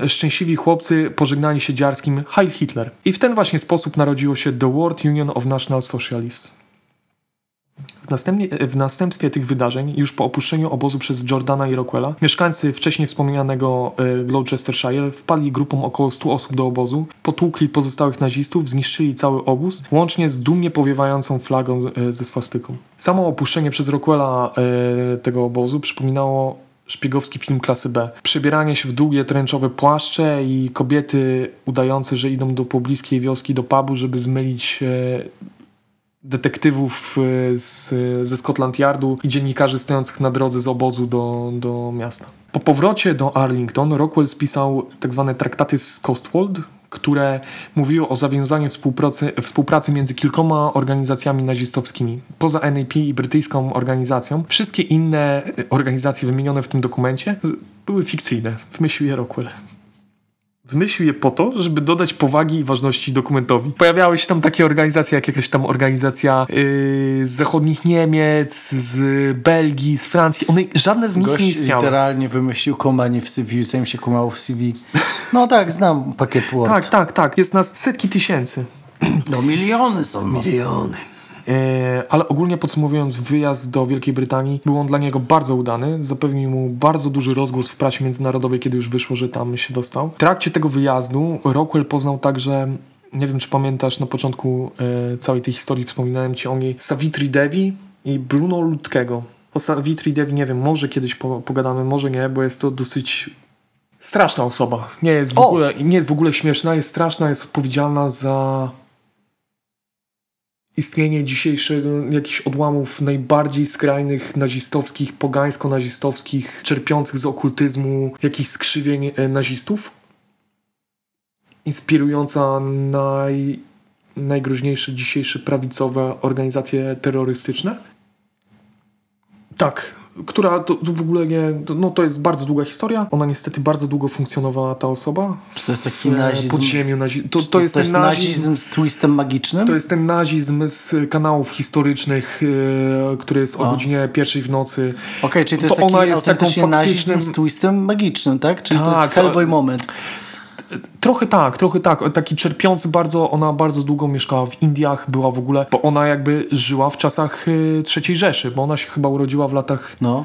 e, szczęśliwi chłopcy pożegnali się dziarskim Heil Hitler. I w ten właśnie sposób narodziło się The World Union of National Socialists. W, w następstwie tych wydarzeń, już po opuszczeniu obozu przez Jordana i Rockwella, mieszkańcy wcześniej wspomnianego e, Gloucestershire wpadli grupą około 100 osób do obozu, potłukli pozostałych nazistów, zniszczyli cały obóz, łącznie z dumnie powiewającą flagą e, ze swastyką. Samo opuszczenie przez Rockwella e, tego obozu przypominało szpiegowski film klasy B. Przebieranie się w długie, tręczowe płaszcze i kobiety udające, że idą do pobliskiej wioski, do pubu, żeby zmylić detektywów e, z, ze Scotland Yardu i dziennikarzy stojących na drodze z obozu do, do miasta. Po powrocie do Arlington Rockwell spisał tzw. Tak traktaty z Coastwald, które mówiły o zawiązaniu współpracy, współpracy między kilkoma organizacjami nazistowskimi. Poza NAP i brytyjską organizacją, wszystkie inne organizacje wymienione w tym dokumencie były fikcyjne. Wymyślił je Rockwell. Wymyślił je po to, żeby dodać powagi i ważności dokumentowi. Pojawiały się tam takie organizacje, jak jakaś tam organizacja yy, z zachodnich Niemiec, z Belgii, z Francji. One, żadne z nich Gość nie istniały. literalnie wymyślił komanie w CV, zanim się kumało w CV. No tak, znam pakiet Word. Tak, tak, tak. Jest nas setki tysięcy. No miliony są. Miliony. E, ale ogólnie podsumowując, wyjazd do Wielkiej Brytanii był on dla niego bardzo udany. Zapewnił mu bardzo duży rozgłos w prasie międzynarodowej, kiedy już wyszło, że tam się dostał. W trakcie tego wyjazdu Rockwell poznał także nie wiem, czy pamiętasz, na początku e, całej tej historii wspominałem ci o niej Savitri Devi i Bruno Ludkiego. O Savitri Devi nie wiem, może kiedyś po, pogadamy, może nie, bo jest to dosyć straszna osoba. Nie jest w, ogóle, nie jest w ogóle śmieszna, jest straszna, jest odpowiedzialna za istnienie dzisiejszego jakichś odłamów najbardziej skrajnych nazistowskich, pogańsko-nazistowskich, czerpiących z okultyzmu jakichś skrzywień e, nazistów. Inspirująca naj, najgroźniejsze dzisiejsze prawicowe organizacje terrorystyczne. Tak, która to, to, w ogóle nie, to, no to jest bardzo długa historia. Ona niestety bardzo długo funkcjonowała, ta osoba. Czy to jest taki nazizm? Podziemiu nazizm. To, to, to jest, to jest ten nazizm, nazizm z twistem magicznym? To jest ten nazizm z kanałów historycznych, yy, który jest o, o godzinie pierwszej w nocy. Okej, okay, czyli to jest to taki ona jest taką faktycznym... nazizm z twistem magicznym, tak? Czyli tak, to jest tak, Hellboy moment. Trochę tak, trochę tak. Taki czerpiący bardzo, ona bardzo długo mieszkała w Indiach, była w ogóle, bo ona jakby żyła w czasach y, III Rzeszy, bo ona się chyba urodziła w latach... No.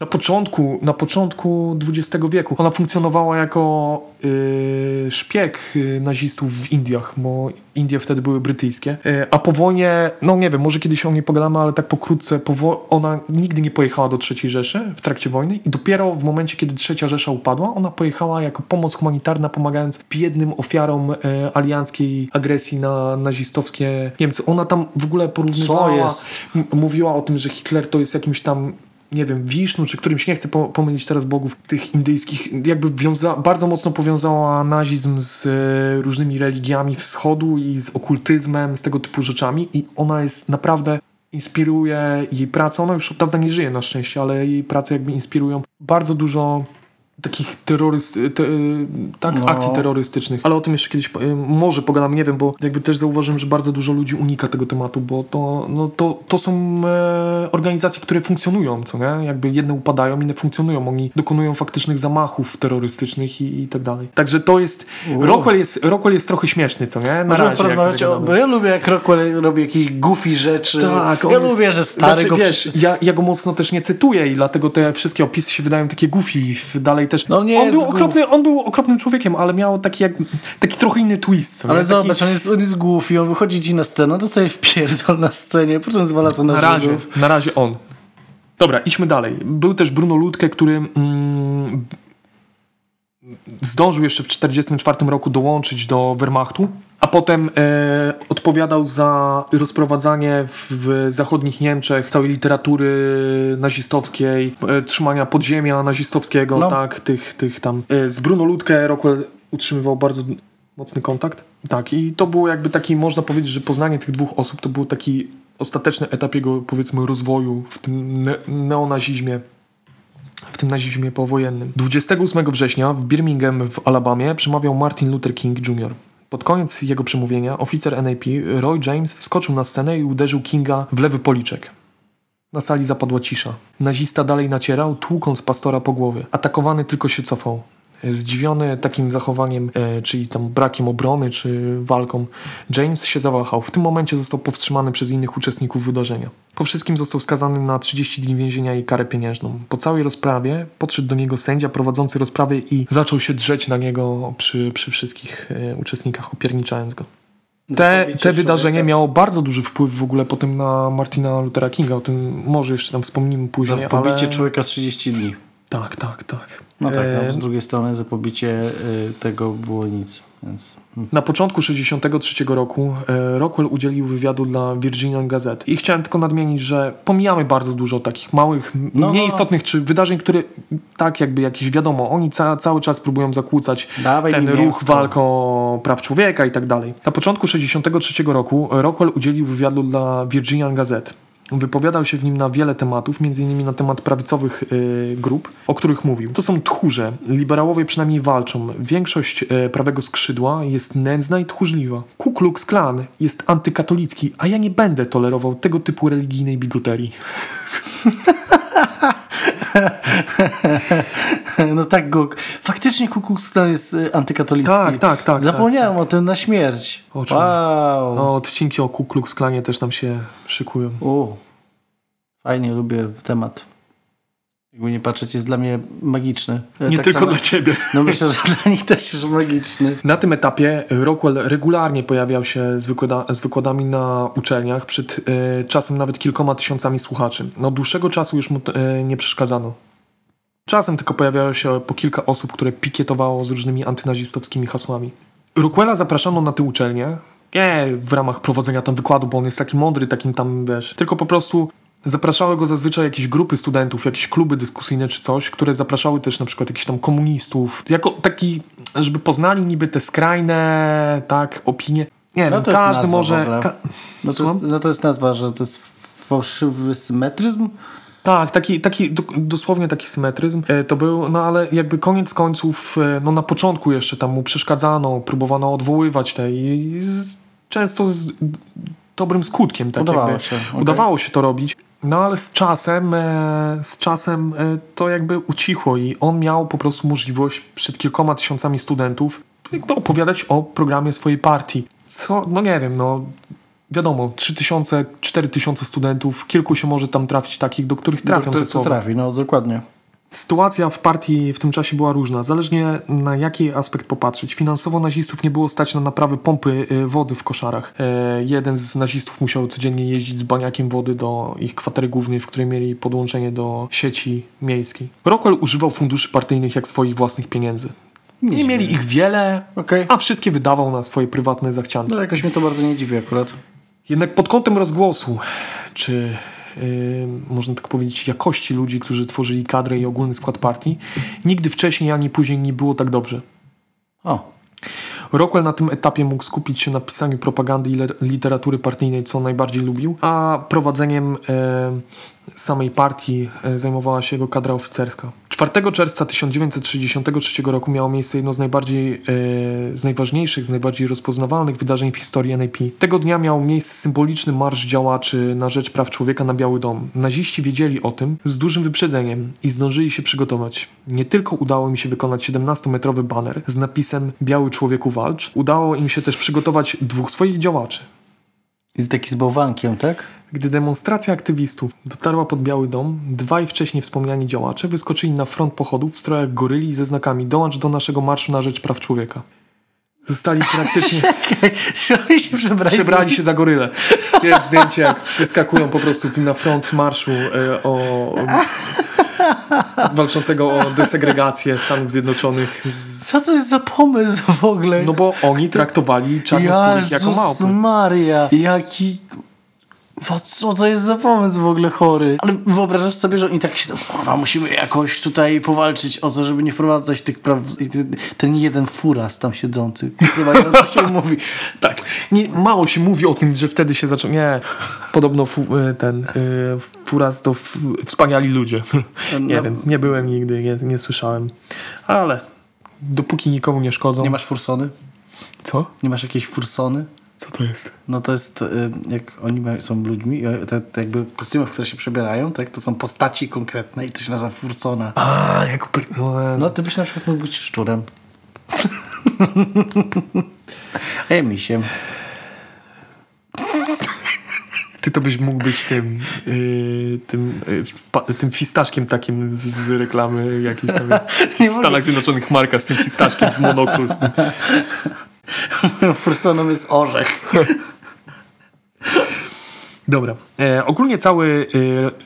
Na początku, na początku XX wieku ona funkcjonowała jako yy, szpieg yy, nazistów w Indiach, bo Indie wtedy były brytyjskie. Yy, a po wojnie, no nie wiem, może kiedyś o niej pogadamy, ale tak pokrótce, po ona nigdy nie pojechała do III Rzeszy w trakcie wojny i dopiero w momencie, kiedy trzecia Rzesza upadła, ona pojechała jako pomoc humanitarna, pomagając biednym ofiarom yy, alianckiej agresji na nazistowskie Niemcy. Ona tam w ogóle porównywała, mówiła o tym, że Hitler to jest jakimś tam nie wiem, Wisznu, czy którymś, nie chcę po, pomylić teraz bogów tych indyjskich, jakby bardzo mocno powiązała nazizm z e, różnymi religiami wschodu i z okultyzmem, z tego typu rzeczami i ona jest naprawdę inspiruje jej praca, ona już od dawna nie żyje na szczęście, ale jej prace jakby inspirują bardzo dużo takich terroryst, te, tak, No. akcji terrorystycznych. Ale o tym jeszcze kiedyś e, może pogadam, nie wiem, bo jakby też zauważyłem, że bardzo dużo ludzi unika tego tematu, bo to, no, to, to są e, organizacje, które funkcjonują, co nie? Jakby jedne upadają, inne funkcjonują. Oni dokonują faktycznych zamachów terrorystycznych i, i tak dalej. Także to jest... Wow. Rockwell jest, Rockwell jest trochę śmieszny, co nie? Na Możemy razie, jak porozmawiać o, bo ja lubię jak Rockwell robi jakieś goofy rzeczy. Tak, ja jest- lubię, że stary znaczy, go wiesz, ja, ja go mocno też nie cytuję i dlatego te wszystkie opisy się wydają takie goofy. Dalej też. No nie on, był okropny, on był okropnym człowiekiem, ale miał taki, jak, taki trochę inny twist. Ale nie? taki, zobacz, on jest, on jest goofy, on wychodzi ci na scenę, dostaje wpierdol na scenie, potem zwala to na, na razie, Żydów. na razie on. Dobra, idźmy dalej. Był też Bruno Ludke, który mm, zdążył jeszcze w 1944 roku dołączyć do Wehrmachtu, a potem e, odpowiadał za rozprowadzanie w, zachodnich Niemczech całej literatury nazistowskiej, e, trzymania podziemia nazistowskiego, No. tak, tych, tych tam. E, z Bruno Ludke Rockwell utrzymywał bardzo mocny kontakt. Tak, i to było jakby taki, można powiedzieć, że poznanie tych dwóch osób to był taki ostateczny etap jego, powiedzmy, rozwoju w tym ne- neonazizmie w tym nazizmie powojennym. 28 września w Birmingham w Alabamie przemawiał Martin Luther King Jr. Pod koniec jego przemówienia oficer NAP Roy James wskoczył na scenę i uderzył Kinga w lewy policzek. Na sali zapadła cisza. Nazista dalej nacierał, tłukąc pastora po głowie. Atakowany tylko się cofał. Zdziwiony takim zachowaniem, e, czyli tam brakiem obrony, czy walką, James się zawahał. W tym momencie został powstrzymany przez innych uczestników wydarzenia. Po wszystkim został skazany na 30 dni więzienia i karę pieniężną. Po całej rozprawie podszedł do niego sędzia prowadzący rozprawę i zaczął się drzeć na niego przy, przy wszystkich e, uczestnikach, opierniczając go. Te, te wydarzenie człowieka. miało bardzo duży wpływ w ogóle potem na Martina Luthera Kinga. O tym może jeszcze tam wspomnimy później, Za pobicie ale... człowieka 30 dni. Tak, tak, tak. No tak, E, a z drugiej strony za pobicie y, tego było nic, więc... hmm. Na początku 63 roku e, Rockwell udzielił wywiadu dla Virginian Gazette. I chciałem tylko nadmienić, że pomijamy bardzo dużo takich małych, No, no, mniej no. istotnych czy wydarzeń, które tak jakby jakieś wiadomo, oni ca cały czas próbują zakłócać Dawaj ten ruch mięsko. walk o praw człowieka i tak dalej. Na początku 63 roku Rockwell udzielił wywiadu dla Virginian Gazette. Wypowiadał się w nim na wiele tematów, innymi na temat prawicowych y, grup, o których mówił. To są tchórze. Liberałowie przynajmniej walczą. Większość y, prawego skrzydła jest nędzna i tchórzliwa. Ku Klux Klan jest antykatolicki, a ja nie będę tolerował tego typu religijnej bigoterii. No tak, go. Faktycznie Ku Klux Klan jest y, antykatolicki. Tak, tak, tak, Zapomniałem o tym na śmierć. O wow. O, odcinki o Ku Klux Klanie też tam się szykują. O. Fajnie, lubię temat. Jakby nie patrzeć, jest dla mnie magiczny. E, Nie tak tylko samo- dla ciebie. No myślę, że dla nich też jest magiczny. Na tym etapie Rockwell regularnie pojawiał się z, wykłada z wykładami na uczelniach, przed e, czasem nawet kilkoma tysiącami słuchaczy. No dłuższego czasu już mu e, nie przeszkadzano. Czasem tylko pojawiało się po kilka osób, które pikietowało z różnymi antynazistowskimi hasłami. Rockwella zapraszano na te uczelnie, nie w ramach prowadzenia tam wykładu, bo on jest taki mądry, takim tam, wiesz, tylko po prostu zapraszały go zazwyczaj jakieś grupy studentów, jakieś kluby dyskusyjne czy coś, które zapraszały też na przykład jakichś tam komunistów, jako taki, żeby poznali niby te skrajne, tak, opinie. Nie No wiem, każdy może... Ka- No to, jest, no to jest nazwa, że to jest fałszywy symetryzm. Tak, taki, taki do, dosłownie taki symetryzm e, to był, no ale jakby koniec końców, e, no na początku jeszcze tam mu przeszkadzano, próbowano odwoływać te i z, często z dobrym skutkiem. Tak Udawało jakby, się, okej. Udawało się to robić. No ale z czasem, e, z czasem e, to jakby ucichło i on miał po prostu możliwość przed kilkoma tysiącami studentów jakby opowiadać o programie swojej partii. Co, no nie wiem, no wiadomo, 3000, 4000 studentów, kilku się może tam trafić takich, do których trafią to, te to słowa. trafi, no dokładnie. Sytuacja w partii w tym czasie była różna, zależnie na jaki aspekt popatrzeć. Finansowo nazistów nie było stać na naprawę pompy y, wody w koszarach. E, jeden z nazistów musiał codziennie jeździć z baniakiem wody do ich kwatery głównej, w której mieli podłączenie do sieci miejskiej. Rockwell używał funduszy partyjnych jak swoich własnych pieniędzy. Nie, dziwne. mieli ich wiele, Okej. a wszystkie wydawał na swoje prywatne zachcianki. No jakoś mnie to bardzo nie dziwi akurat. Jednak pod kątem rozgłosu, czy można tak powiedzieć, jakości ludzi, którzy tworzyli kadrę i ogólny skład partii, nigdy wcześniej ani później nie było tak dobrze. O, Rockwell na tym etapie mógł skupić się na pisaniu propagandy i literatury partyjnej, co najbardziej lubił, a prowadzeniem e, samej partii e, zajmowała się jego kadra oficerska. 4 czerwca 1963 roku miało miejsce jedno z najbardziej, e, z najważniejszych, z najbardziej rozpoznawalnych wydarzeń w historii NAP. Tego dnia miał miejsce symboliczny marsz działaczy na rzecz praw człowieka na Biały Dom. Naziści wiedzieli o tym z dużym wyprzedzeniem i zdążyli się przygotować. Nie tylko udało im się wykonać 17-metrowy baner z napisem Biały człowieku walcz, udało im się też przygotować dwóch swoich działaczy. jest taki z bałwankiem, tak? Gdy demonstracja aktywistów dotarła pod Biały Dom, dwaj wcześniej wspomniani działacze wyskoczyli na front pochodów w strojach goryli ze znakami dołącz do naszego marszu na rzecz praw człowieka. Zostali praktycznie... Śmiali się przebrali. Przebrali się za goryle. Jest zdjęcie, jak wyskakują po prostu na front marszu e, o, walczącego o desegregację Stanów Zjednoczonych. Z, Co to jest za pomysł w ogóle? no bo oni traktowali czarnoskórych jako małpy. Maria, jaki... Co to jest za pomysł w ogóle chory? Ale wyobrażasz sobie, że oni tak się tam, kurwa, musimy jakoś tutaj powalczyć o to, żeby nie wprowadzać tych praw... Ten jeden furas tam siedzący, kurwa, się mówi. Tak. Nie, mało się mówi o tym, że wtedy się zaczął. Nie, podobno fu, e, ten e, Furas to f, wspaniali ludzie. Nie No. wiem, nie byłem nigdy, nie, nie słyszałem. Ale dopóki nikomu nie szkodzą. Nie masz fursony? Co? Nie masz jakiejś fursony? Co to jest? No to jest, y, jak oni są ludźmi, te, te jakby kostiumy, w które się przebierają, tak, to są postaci konkretne i to się nazywa fursona. A, jak. No, ty byś na przykład mógł być szczurem. A ja misiem. Ty to byś mógł być tym, yy, tym, yy, pa, tym fistaszkiem takim z, z reklamy jakiejś tam jest. W Stanach Zjednoczonych marka z tym fistaszkiem w monoklu. Tym. Fursoną jest orzech. Dobra. E, ogólnie cały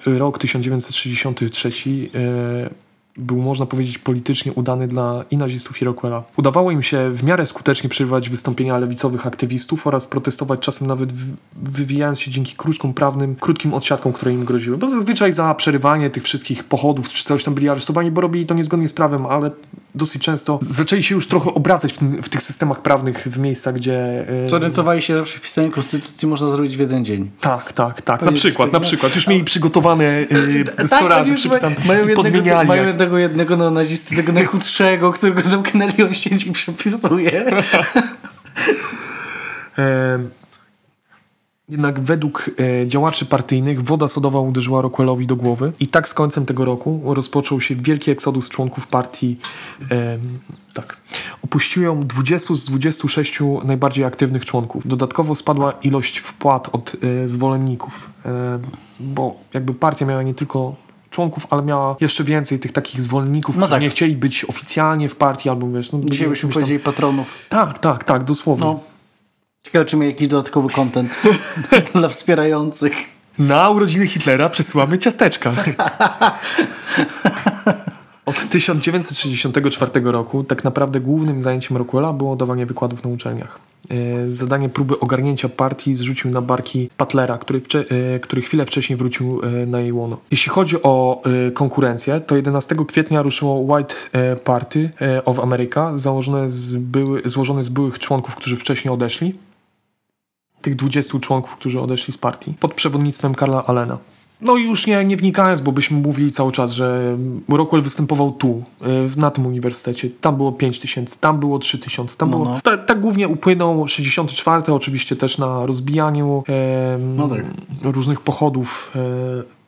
e, rok 1963 e, był, można powiedzieć, politycznie udany dla i nazistów i Rockwella. Udawało im się w miarę skutecznie przerywać wystąpienia lewicowych aktywistów oraz protestować czasem nawet w, wywijając się dzięki kruczkom prawnym, krótkim odsiadkom, które im groziły. Bo zazwyczaj za przerywanie tych wszystkich pochodów czy coś tam byli aresztowani, bo robili to niezgodnie z prawem, ale dosyć często zaczęli się już trochę obracać w, tym, w tych systemach prawnych w miejscach, gdzie... e, Zorientowali się, że przepisanie konstytucji można zrobić w jeden dzień. tak, tak, tak. Na przykład, na przykład. Już mieli przygotowane yy, 100 Tak, oni razy już przypisane mają i jednego, podmieniali. mają jednego, jednego neonazisty, tego najchudszego, którego zamknęli, on siedzi i przepisuje. E, Jednak według e, działaczy partyjnych woda sodowa uderzyła Rockwellowi do głowy i tak z końcem tego roku rozpoczął się wielki eksodus członków partii. E, tak. Opuściło ją 20 z 26 najbardziej aktywnych członków. Dodatkowo spadła ilość wpłat od e, zwolenników, e, bo jakby partia miała nie tylko członków, ale miała jeszcze więcej tych takich zwolenników, No którzy tak. nie chcieli być oficjalnie w partii albo wiesz... No, Dzisiaj byśmy jakimiś tam- powiedzieli patronów. Tak, tak, tak, dosłownie. No. Ciekawe, czy miał jakiś dodatkowy content dla wspierających. Na urodziny Hitlera przesyłamy ciasteczka. Od 1964 roku tak naprawdę głównym zajęciem Rockwella było dawanie wykładów na uczelniach. E, Zadanie próby ogarnięcia partii zrzucił na barki Butlera, który, e, który chwilę wcześniej wrócił e, na jej łono. Jeśli chodzi o konkurencję, to 11 kwietnia ruszyło White Party of America, założone z były, złożone z byłych członków, którzy wcześniej odeszli tych 20 członków, którzy odeszli z partii, pod przewodnictwem Karla Allena. No i już nie, nie wnikając, bo byśmy mówili cały czas, że Rockwell występował tu, y, na tym uniwersytecie. Tam było 5 tysięcy, tam było 3 tysiące, tam No, było... no. Tak, tak głównie upłynął 64, oczywiście też na rozbijaniu No tak. różnych pochodów. e,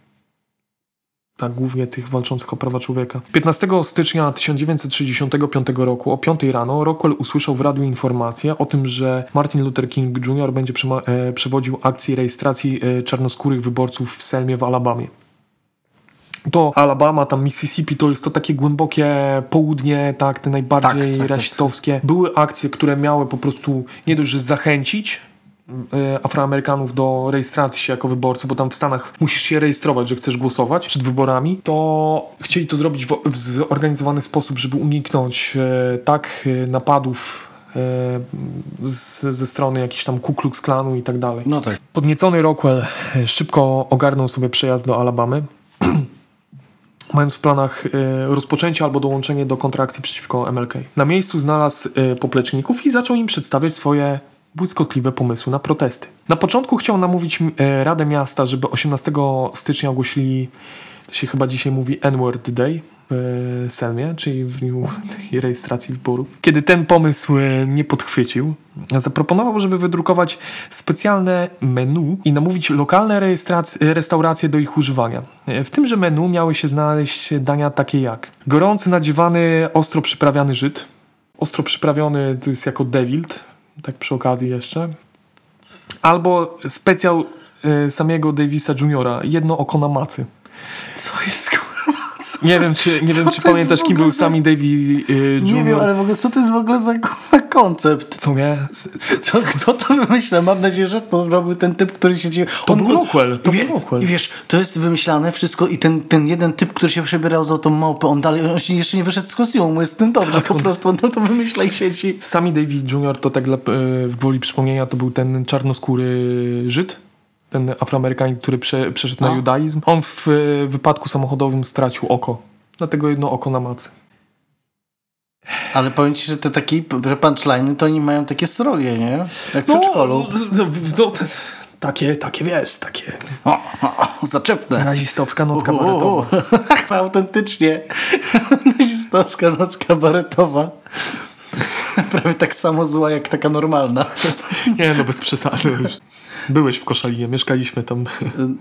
tak, głównie tych walczących o prawa człowieka. 15 stycznia 1965 roku o 5 rano Rockwell usłyszał w radiu informację o tym, że Martin Luther King Jr. będzie e, przewodził akcję rejestracji e, czarnoskórych wyborców w Selmie w Alabamie. To Alabama, tam Mississippi, to jest to takie głębokie południe, tak, te najbardziej Tak, tak, tak. rasistowskie. Były akcje, które miały po prostu nie dość, że zachęcić Afroamerykanów do rejestracji się jako wyborcy, bo tam w Stanach musisz się rejestrować, że chcesz głosować przed wyborami, to chcieli to zrobić w, w zorganizowany sposób, żeby uniknąć e, tak e, napadów e, z, ze strony jakichś tam Ku Klux Klanu i tak dalej. No tak. Podniecony Rockwell e, szybko ogarnął sobie przejazd do Alabamy, mając w planach e, rozpoczęcie albo dołączenie do kontrakcji przeciwko MLK. Na miejscu znalazł e, popleczników i zaczął im przedstawiać swoje błyskotliwe pomysły na protesty. Na początku chciał namówić e, Radę Miasta, żeby 18 stycznia ogłosili, to się chyba dzisiaj mówi N-word Day w Selmie, czyli w dniu rejestracji wyborów. Kiedy ten pomysł e, nie podchwycił, zaproponował, żeby wydrukować specjalne menu i namówić lokalne restauracje do ich używania. E, W tymże menu miały się znaleźć dania takie jak gorący, nadziewany, ostro przyprawiany Żyd. Ostro przyprawiony to jest jako Dewilt, tak przy okazji jeszcze. Albo specjał e, samego Davisa Juniora, jedno oko na macy. Co jest? Nie wiem, czy, nie wiem, czy pamiętasz, kim był sami Davy e, Junior. Nie wiem, ale w ogóle co to jest w ogóle za koncept? Co nie? Co, kto to wymyśla? Mam nadzieję, że to robił ten typ, który się dzieje. To był Rockwell, to wie, był. I wiesz, to jest wymyślane wszystko i ten, ten jeden typ, który się przebierał za tą małpę, on dalej, on się jeszcze nie wyszedł z kostiumu, jest ten dobry, po prostu on to wymyśla i siedzi. Sami David Jr. to tak dla, e, w gwoli przypomnienia to był ten czarnoskóry Żyd, ten Afroamerykanin, który prze, przeszedł A. na judaizm. On w wypadku samochodowym stracił oko. Dlatego jedno oko na macy. Ale powiem ci, że te takie, że punchline'y, to oni mają takie srogie, nie? Jak w przedszkolu. no, no, te, takie, takie wiesz, takie O, o, zaczepne. nazistowska noc U, u, kabaretowa. u. Autentycznie. Nazistowska noc kabaretowa. Prawie tak samo zła jak taka normalna. Nie no, bez przesady już. Byłeś w Koszalinie, mieszkaliśmy tam.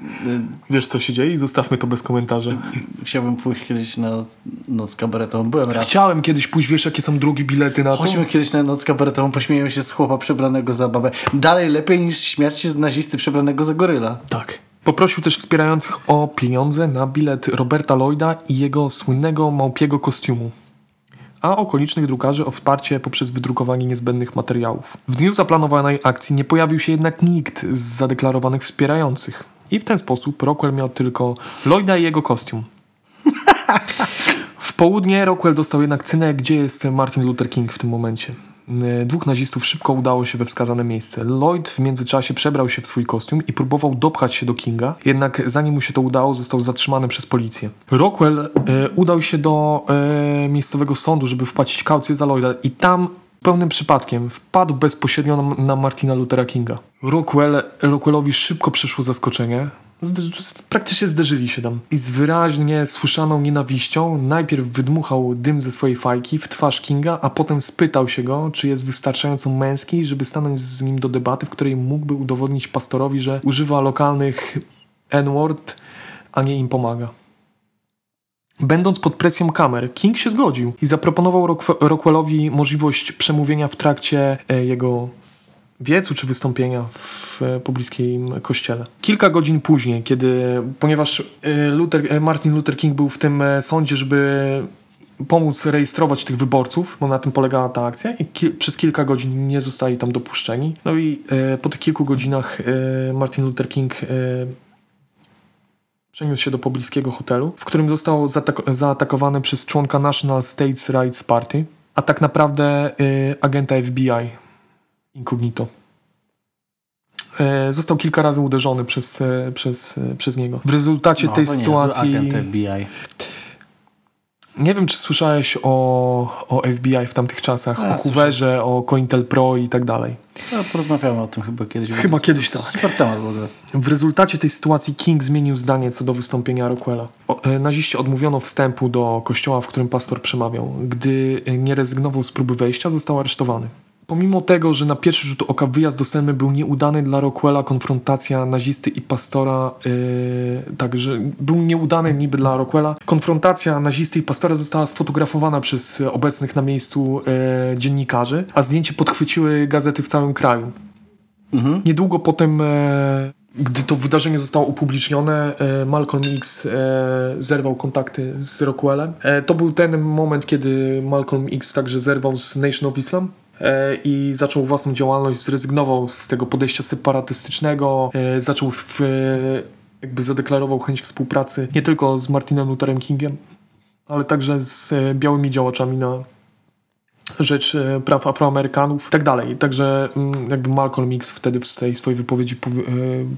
Wiesz co się dzieje i zostawmy to bez komentarzy. Chciałbym pójść kiedyś na noc kabaretową. Byłem raz. Chciałem kiedyś pójść, wiesz jakie są drugie bilety na to? Chodźmy kiedyś na noc kabaretową, pośmiejemy się z chłopa przebranego za babę. Dalej lepiej niż śmiać się z nazisty przebranego za goryla. Tak. Poprosił też wspierających o pieniądze na bilet Roberta Lloyda i jego słynnego małpiego kostiumu, a okolicznych drukarzy o wsparcie poprzez wydrukowanie niezbędnych materiałów. W dniu zaplanowanej akcji nie pojawił się jednak nikt z zadeklarowanych wspierających. I w ten sposób Rockwell miał tylko Lloyda i jego kostium. W południe Rockwell dostał jednak cynę, gdzie jest Martin Luther King w tym momencie. Yy, Dwóch nazistów szybko udało się we wskazane miejsce. Lloyd w międzyczasie przebrał się w swój kostium i próbował dopchać się do Kinga, jednak zanim mu się to udało, został zatrzymany przez policję. Rockwell e, udał się do e, miejscowego sądu, żeby wpłacić kaucję za Lloyda i tam pełnym przypadkiem wpadł bezpośrednio na, na Martina Luthera Kinga. Rockwell, Rockwellowi szybko przyszło zaskoczenie. Praktycznie zderzyli się tam. I z wyraźnie słyszaną nienawiścią najpierw wydmuchał dym ze swojej fajki w twarz Kinga, a potem spytał się go, czy jest wystarczająco męski, żeby stanąć z nim do debaty, w której mógłby udowodnić pastorowi, że używa lokalnych N-word, a nie im pomaga. Będąc pod presją kamer, King się zgodził i zaproponował Rockwe- Rockwellowi możliwość przemówienia w trakcie e, jego wiecu czy wystąpienia w e, pobliskim kościele. Kilka godzin później, kiedy, ponieważ e, Luther, e, Martin Luther King był w tym sądzie, żeby pomóc rejestrować tych wyborców, bo na tym polegała ta akcja i ki- przez kilka godzin nie zostali tam dopuszczeni. No i e, po tych kilku godzinach e, Martin Luther King e, przeniósł się do pobliskiego hotelu, w którym został zaatak- zaatakowany przez członka National States Rights Party, a tak naprawdę agenta FBI incognito. E, Został kilka razy uderzony przez, e, przez, e, przez niego. W rezultacie tej to nie, sytuacji. Nie wiem, czy słyszałeś o, o FBI w tamtych czasach, A, o Hooverze, o COINTELPRO i tak dalej. No, porozmawiamy o tym chyba kiedyś. Chyba kiedyś tak. Super temat w ogóle. W rezultacie tej sytuacji King zmienił zdanie co do wystąpienia Rockwella. E, naziście odmówiono wstępu do kościoła, w którym pastor przemawiał. Gdy nie rezygnował z próby wejścia, został aresztowany. Pomimo tego, że na pierwszy rzut oka wyjazd do Selmy był nieudany dla Rockwella, konfrontacja nazisty i pastora, yy, także był nieudany niby dla Rockwella. Konfrontacja nazisty i pastora została sfotografowana przez obecnych na miejscu yy, dziennikarzy, a zdjęcie podchwyciły gazety w całym kraju. Mhm. Niedługo potem, e, gdy to wydarzenie zostało upublicznione, e, Malcolm X e, zerwał kontakty z Rockwellem. E, to był ten moment, kiedy Malcolm X także zerwał z Nation of Islam i zaczął własną działalność, zrezygnował z tego podejścia separatystycznego, e, zaczął w, e, jakby zadeklarował chęć współpracy nie tylko z Martinem Lutherem Kingiem, ale także z e, białymi działaczami na rzecz e, praw Afroamerykanów i tak dalej. Także mm, jakby Malcolm X wtedy w tej swojej wypowiedzi powie, e,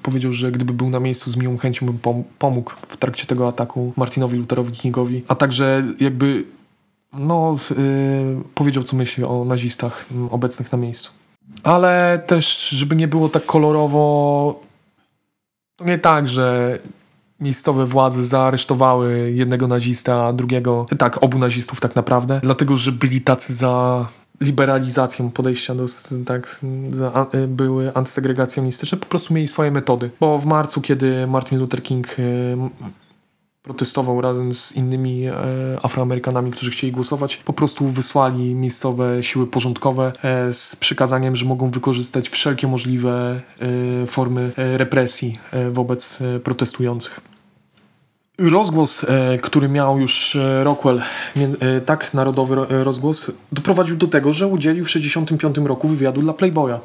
powiedział, że gdyby był na miejscu z miłą chęcią bym pom- pomógł w trakcie tego ataku Martinowi Lutherowi Kingowi, a także jakby no e, powiedział co myśli o nazistach obecnych na miejscu. Ale też, żeby nie było tak kolorowo, to nie tak, że miejscowe władze zaaresztowały jednego nazista, drugiego, tak, obu nazistów tak naprawdę, dlatego, że byli tacy za liberalizacją podejścia do, tak, za, a- były antysegregacjonistyczne, po prostu mieli swoje metody. Bo w marcu, kiedy Martin Luther King m, protestował razem z innymi e, Afroamerykanami, którzy chcieli głosować, po prostu wysłali miejscowe siły porządkowe e, z przykazaniem, że mogą wykorzystać wszelkie możliwe e, formy e, represji e, wobec e, protestujących. Rozgłos, który miał już Rockwell, tak narodowy ro- rozgłos, doprowadził do tego, że udzielił w 1965 roku wywiadu dla Playboya.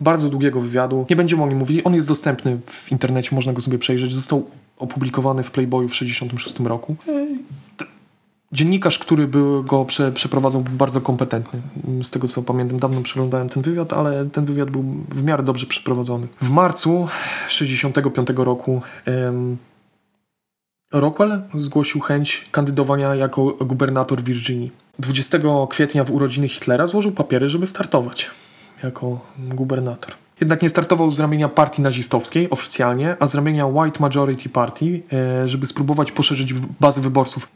Bardzo długiego wywiadu. Nie będziemy o nim mówili. On jest dostępny w internecie, można go sobie przejrzeć. Został opublikowany w Playboyu w 1966 roku. Dziennikarz, który był, go prze, przeprowadzał, był bardzo kompetentny. Z tego co pamiętam, dawno przeglądałem ten wywiad, ale ten wywiad był w miarę dobrze przeprowadzony. W marcu 1965 roku em, Rockwell zgłosił chęć kandydowania jako gubernator Virginii. 20 kwietnia w urodziny Hitlera złożył papiery, żeby startować jako gubernator. Jednak nie startował z ramienia partii nazistowskiej oficjalnie, a z ramienia White Majority Party, e, żeby spróbować poszerzyć bazę wyborców.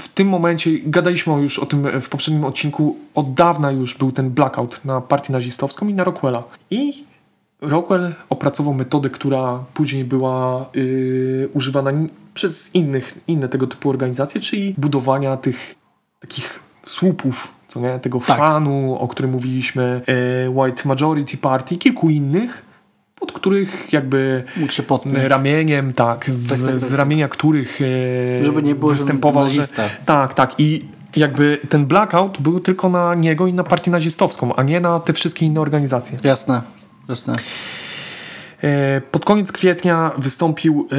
W tym momencie, gadaliśmy już o tym w poprzednim odcinku, od dawna już był ten blackout na partię nazistowską i na Rockwella. I Rockwell opracował metodę, która później była yy, używana przez innych, inne tego typu organizacje, czyli budowania tych takich słupów, co nie? Tego Tak. fanu, o którym mówiliśmy, yy, White Majority Party, kilku innych, pod których jakby Mógł się podpiąć. ramieniem, tak, w, Tak, tak, tak. z ramienia których e, Żeby nie było, występował, że, tak, tak i jakby ten blackout był tylko na niego i na partię nazistowską, a nie na te wszystkie inne organizacje. Jasne, jasne. E, Pod koniec kwietnia wystąpił e,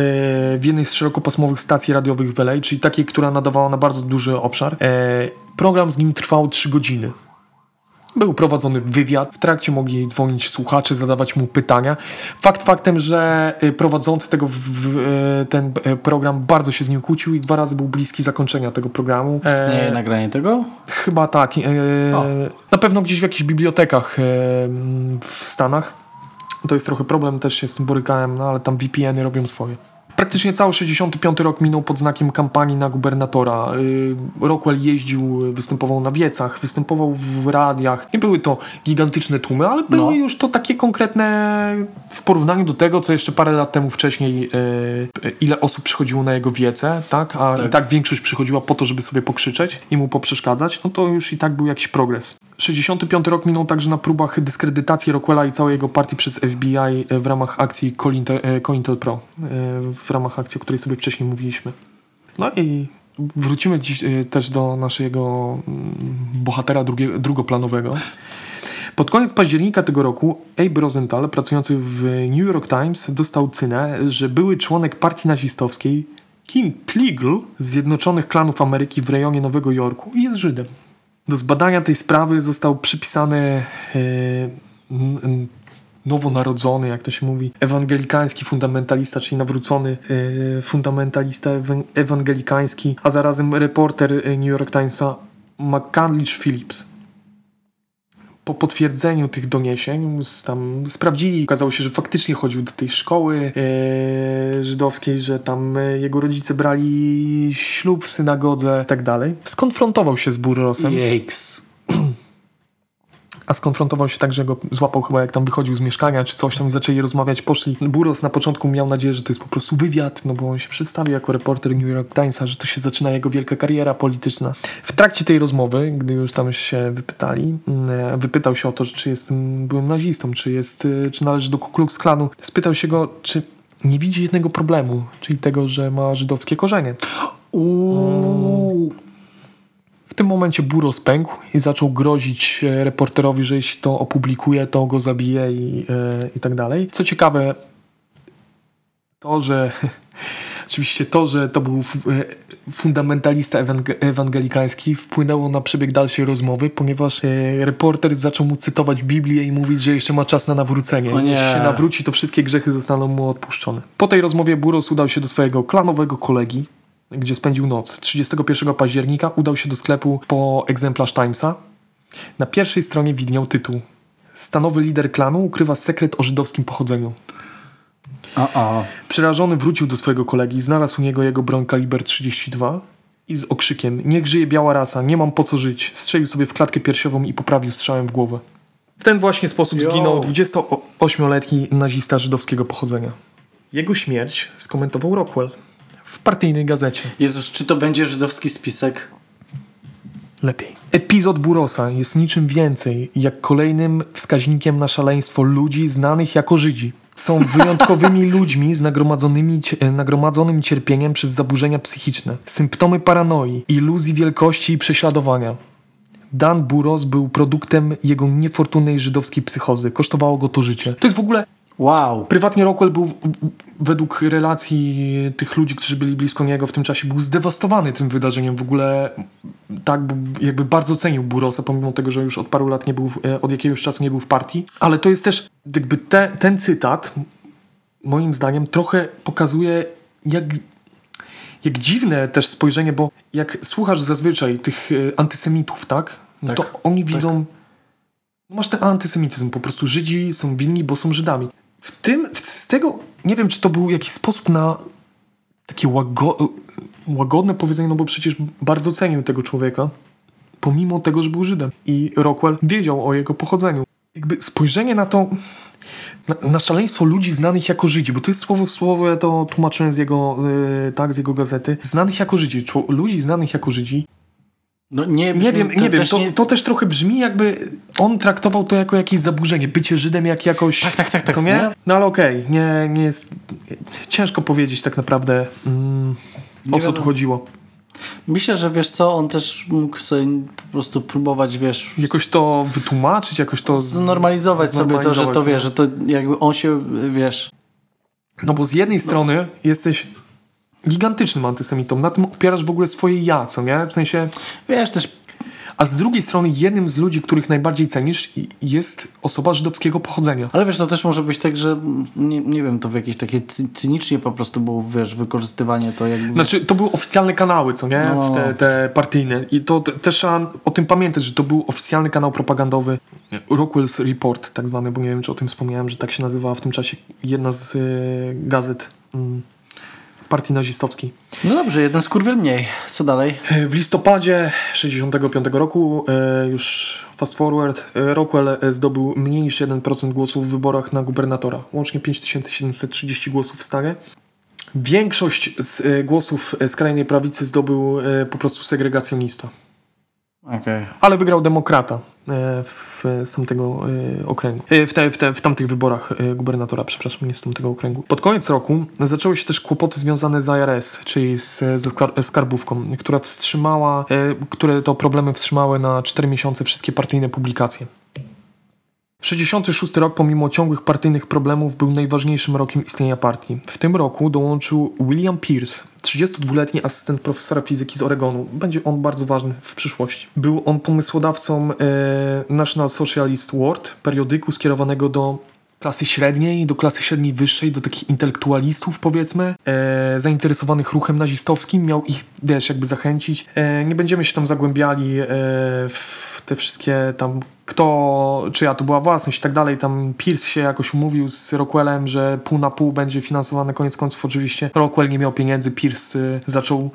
w jednej z szerokopasmowych stacji radiowych w LA, czyli takiej, która nadawała na bardzo duży obszar. E, Program z nim trwał 3 godziny. Był prowadzony wywiad, w trakcie mogli dzwonić słuchacze, zadawać mu pytania. Fakt faktem, że e, prowadzący tego w, w, e, ten e, program bardzo się z nim kłócił i dwa razy był bliski zakończenia tego programu. E, Istnieje nagranie tego? Chyba tak. E, na pewno gdzieś w jakichś bibliotekach e, w Stanach. To jest trochę problem, też się z tym borykałem, no ale tam VPN-y robią swoje. Praktycznie cały 65 rok minął pod znakiem kampanii na gubernatora. Y, Rockwell jeździł, występował na wiecach, występował w radiach. Nie były to gigantyczne tłumy, ale były No. już to takie konkretne w porównaniu do tego, co jeszcze parę lat temu wcześniej, y, ile osób przychodziło na jego wiece, tak? A i tak większość przychodziła po to, żeby sobie pokrzyczeć i mu poprzeszkadzać, no to już i tak był jakiś progres. 65 rok minął także na próbach dyskredytacji Rockwella i całej jego partii przez FBI w ramach akcji Cointel, e, w ramach akcji, o której sobie wcześniej mówiliśmy. No i wrócimy dziś e, też do naszego mm, bohatera drugie, drugoplanowego. Pod koniec października tego roku Abe Rosenthal, pracujący w New York Times, dostał cynę, że były członek partii nazistowskiej King Kligl z Zjednoczonych Klanów Ameryki w rejonie Nowego Jorku jest Żydem. Do zbadania tej sprawy został przypisany e, nowonarodzony, jak to się mówi, ewangelikański fundamentalista, czyli nawrócony e, fundamentalista ewan- ewangelikański, a zarazem reporter e, New York Timesa McCandlish Phillips. Po potwierdzeniu tych doniesień tam sprawdzili, okazało się, że faktycznie chodził do tej szkoły e, żydowskiej, że tam jego rodzice brali ślub w synagodze i tak dalej. Skonfrontował się z Burrosem. Jejks. A skonfrontował się tak, że go złapał chyba jak tam wychodził z mieszkania czy coś tam zaczęli rozmawiać, poszli. Buros na początku miał nadzieję, że to jest po prostu wywiad, no bo on się przedstawił jako reporter New York Timesa, że to się zaczyna jego wielka kariera polityczna. W trakcie tej rozmowy, gdy już tam się wypytali, mm, wypytał się o to, czy jest byłym nazistą, czy, jest, y, czy należy do Ku Klux Klanu. Spytał się go, czy nie widzi jednego problemu, czyli tego, że ma żydowskie korzenie. Uuu. W tym momencie Buros pękł i zaczął grozić e, reporterowi, że jeśli to opublikuje, to go zabije i, e, i tak dalej. Co ciekawe, to, że oczywiście to, że to był e, fundamentalista ewang- ewangelikański wpłynęło na przebieg dalszej rozmowy, ponieważ reporter zaczął mu cytować Biblię i mówić, że jeszcze ma czas na nawrócenie. O nie. Jeśli się nawróci, to wszystkie grzechy zostaną mu odpuszczone. Po tej rozmowie Buros udał się do swojego klanowego kolegi, gdzie spędził noc. 31 października udał się do sklepu po egzemplarz Timesa. Na pierwszej stronie widniał tytuł Stanowy lider klanu ukrywa sekret o żydowskim pochodzeniu. A, a. Przerażony wrócił do swojego kolegi, znalazł u niego jego broń kaliber 32 i z okrzykiem Niech żyje biała rasa, nie mam po co żyć. Strzelił sobie w klatkę piersiową i poprawił strzałem w głowę. W ten właśnie sposób Yo. zginął 28-letni nazista żydowskiego pochodzenia. Jego śmierć skomentował Rockwell w partyjnej gazecie. Jezus, czy to będzie żydowski spisek? Lepiej. Epizod Burosa jest niczym więcej jak kolejnym wskaźnikiem na szaleństwo ludzi znanych jako Żydzi. Są wyjątkowymi ludźmi z nagromadzonymi, cie- nagromadzonym cierpieniem przez zaburzenia psychiczne, symptomy paranoi, iluzji wielkości i prześladowania. Dan Buros był produktem jego niefortunnej żydowskiej psychozy. Kosztowało go to życie. To jest w ogóle Wow. Prywatnie Rockwell był, według relacji tych ludzi, którzy byli blisko niego w tym czasie, był zdewastowany tym wydarzeniem. W ogóle tak, jakby bardzo cenił Burosa, pomimo tego, że już od paru lat nie był, e, od jakiegoś czasu nie był w partii. Ale to jest też, jakby te, ten cytat, moim zdaniem, trochę pokazuje, jak, jak dziwne też spojrzenie, bo jak słuchasz zazwyczaj tych e, antysemitów, tak? No Tak, to oni widzą no masz ten antysemityzm, po prostu Żydzi są winni, bo są Żydami. W tym, z tego, nie wiem, czy to był jakiś sposób na takie łago, łagodne powiedzenie, no bo przecież bardzo cenił tego człowieka, pomimo tego, że był Żydem. I Rockwell wiedział o jego pochodzeniu. Jakby spojrzenie na to, na, na szaleństwo ludzi znanych jako Żydzi, bo to jest słowo w słowo, ja to tłumaczyłem z jego, yy, tak, z jego gazety, znanych jako Żydzi, ludzi znanych jako Żydzi, No nie, nie wiem, to nie wiem, też to, nie- to też trochę brzmi jakby on traktował to jako jakieś zaburzenie, bycie Żydem jak jakoś... Tak, tak, tak, tak, Co nie? nie? No ale okej, nie, nie jest... Ciężko powiedzieć tak naprawdę mm, o co tu chodziło. Myślę, że wiesz co, on też mógł sobie po prostu próbować, wiesz, Jakoś to wytłumaczyć, jakoś to... Z... znormalizować sobie to, że to znormalizować wiesz, że to jakby on się, wiesz, No bo z jednej strony jesteś gigantycznym antysemitą, na tym opierasz w ogóle swoje ja, co nie? W sensie... wiesz, też A z drugiej strony jednym z ludzi, których najbardziej cenisz jest osoba żydowskiego pochodzenia. Ale wiesz, to też może być tak, że nie, nie wiem, to w jakieś takie cy- cynicznie po prostu było, wiesz, wykorzystywanie to jakby... Znaczy, to były oficjalne kanały, co nie? No. W te, te partyjne. I to te- też trzeba o tym pamiętać, że to był oficjalny kanał propagandowy Rockwell's Report, tak zwany, bo nie wiem, czy o tym wspomniałem, że tak się nazywała w tym czasie jedna z y, gazet mm, partii nazistowskiej. No dobrze, jeden skurwiel mniej. Co dalej? W listopadzie 65 roku, e, już fast forward, e, Rockwell e, zdobył mniej niż 1% głosów w wyborach na gubernatora. Łącznie 5730 głosów w stanie. Większość z głosów skrajnej prawicy zdobył po prostu segregacjonista. Okej. Ale wygrał demokrata e, w, z tamtego e, okręgu. E, W, te, w, te, w tamtych wyborach gubernatora, przepraszam, nie z tamtego okręgu. Pod koniec roku zaczęły się też kłopoty związane z IRS, czyli z, skar- skarbówką, która wstrzymała, które to problemy wstrzymały na 4 miesiące wszystkie partyjne publikacje. 66 rok, pomimo ciągłych partyjnych problemów, był najważniejszym rokiem istnienia partii. W tym roku dołączył William Pierce, 32-letni asystent profesora fizyki z Oregonu. Będzie on bardzo ważny w przyszłości. Był on pomysłodawcą e, National Socialist World, periodyku skierowanego do klasy średniej, do klasy średniej wyższej, do takich intelektualistów powiedzmy, e, zainteresowanych ruchem nazistowskim. Miał ich, wiesz, jakby zachęcić. E, nie będziemy się tam zagłębiali e, w te wszystkie tam kto, czyja to była własność i tak dalej. Tam Pierce się jakoś umówił z Rockwellem, że pół na pół będzie finansowane. Koniec końców oczywiście Rockwell nie miał pieniędzy, Pierce y, zaczął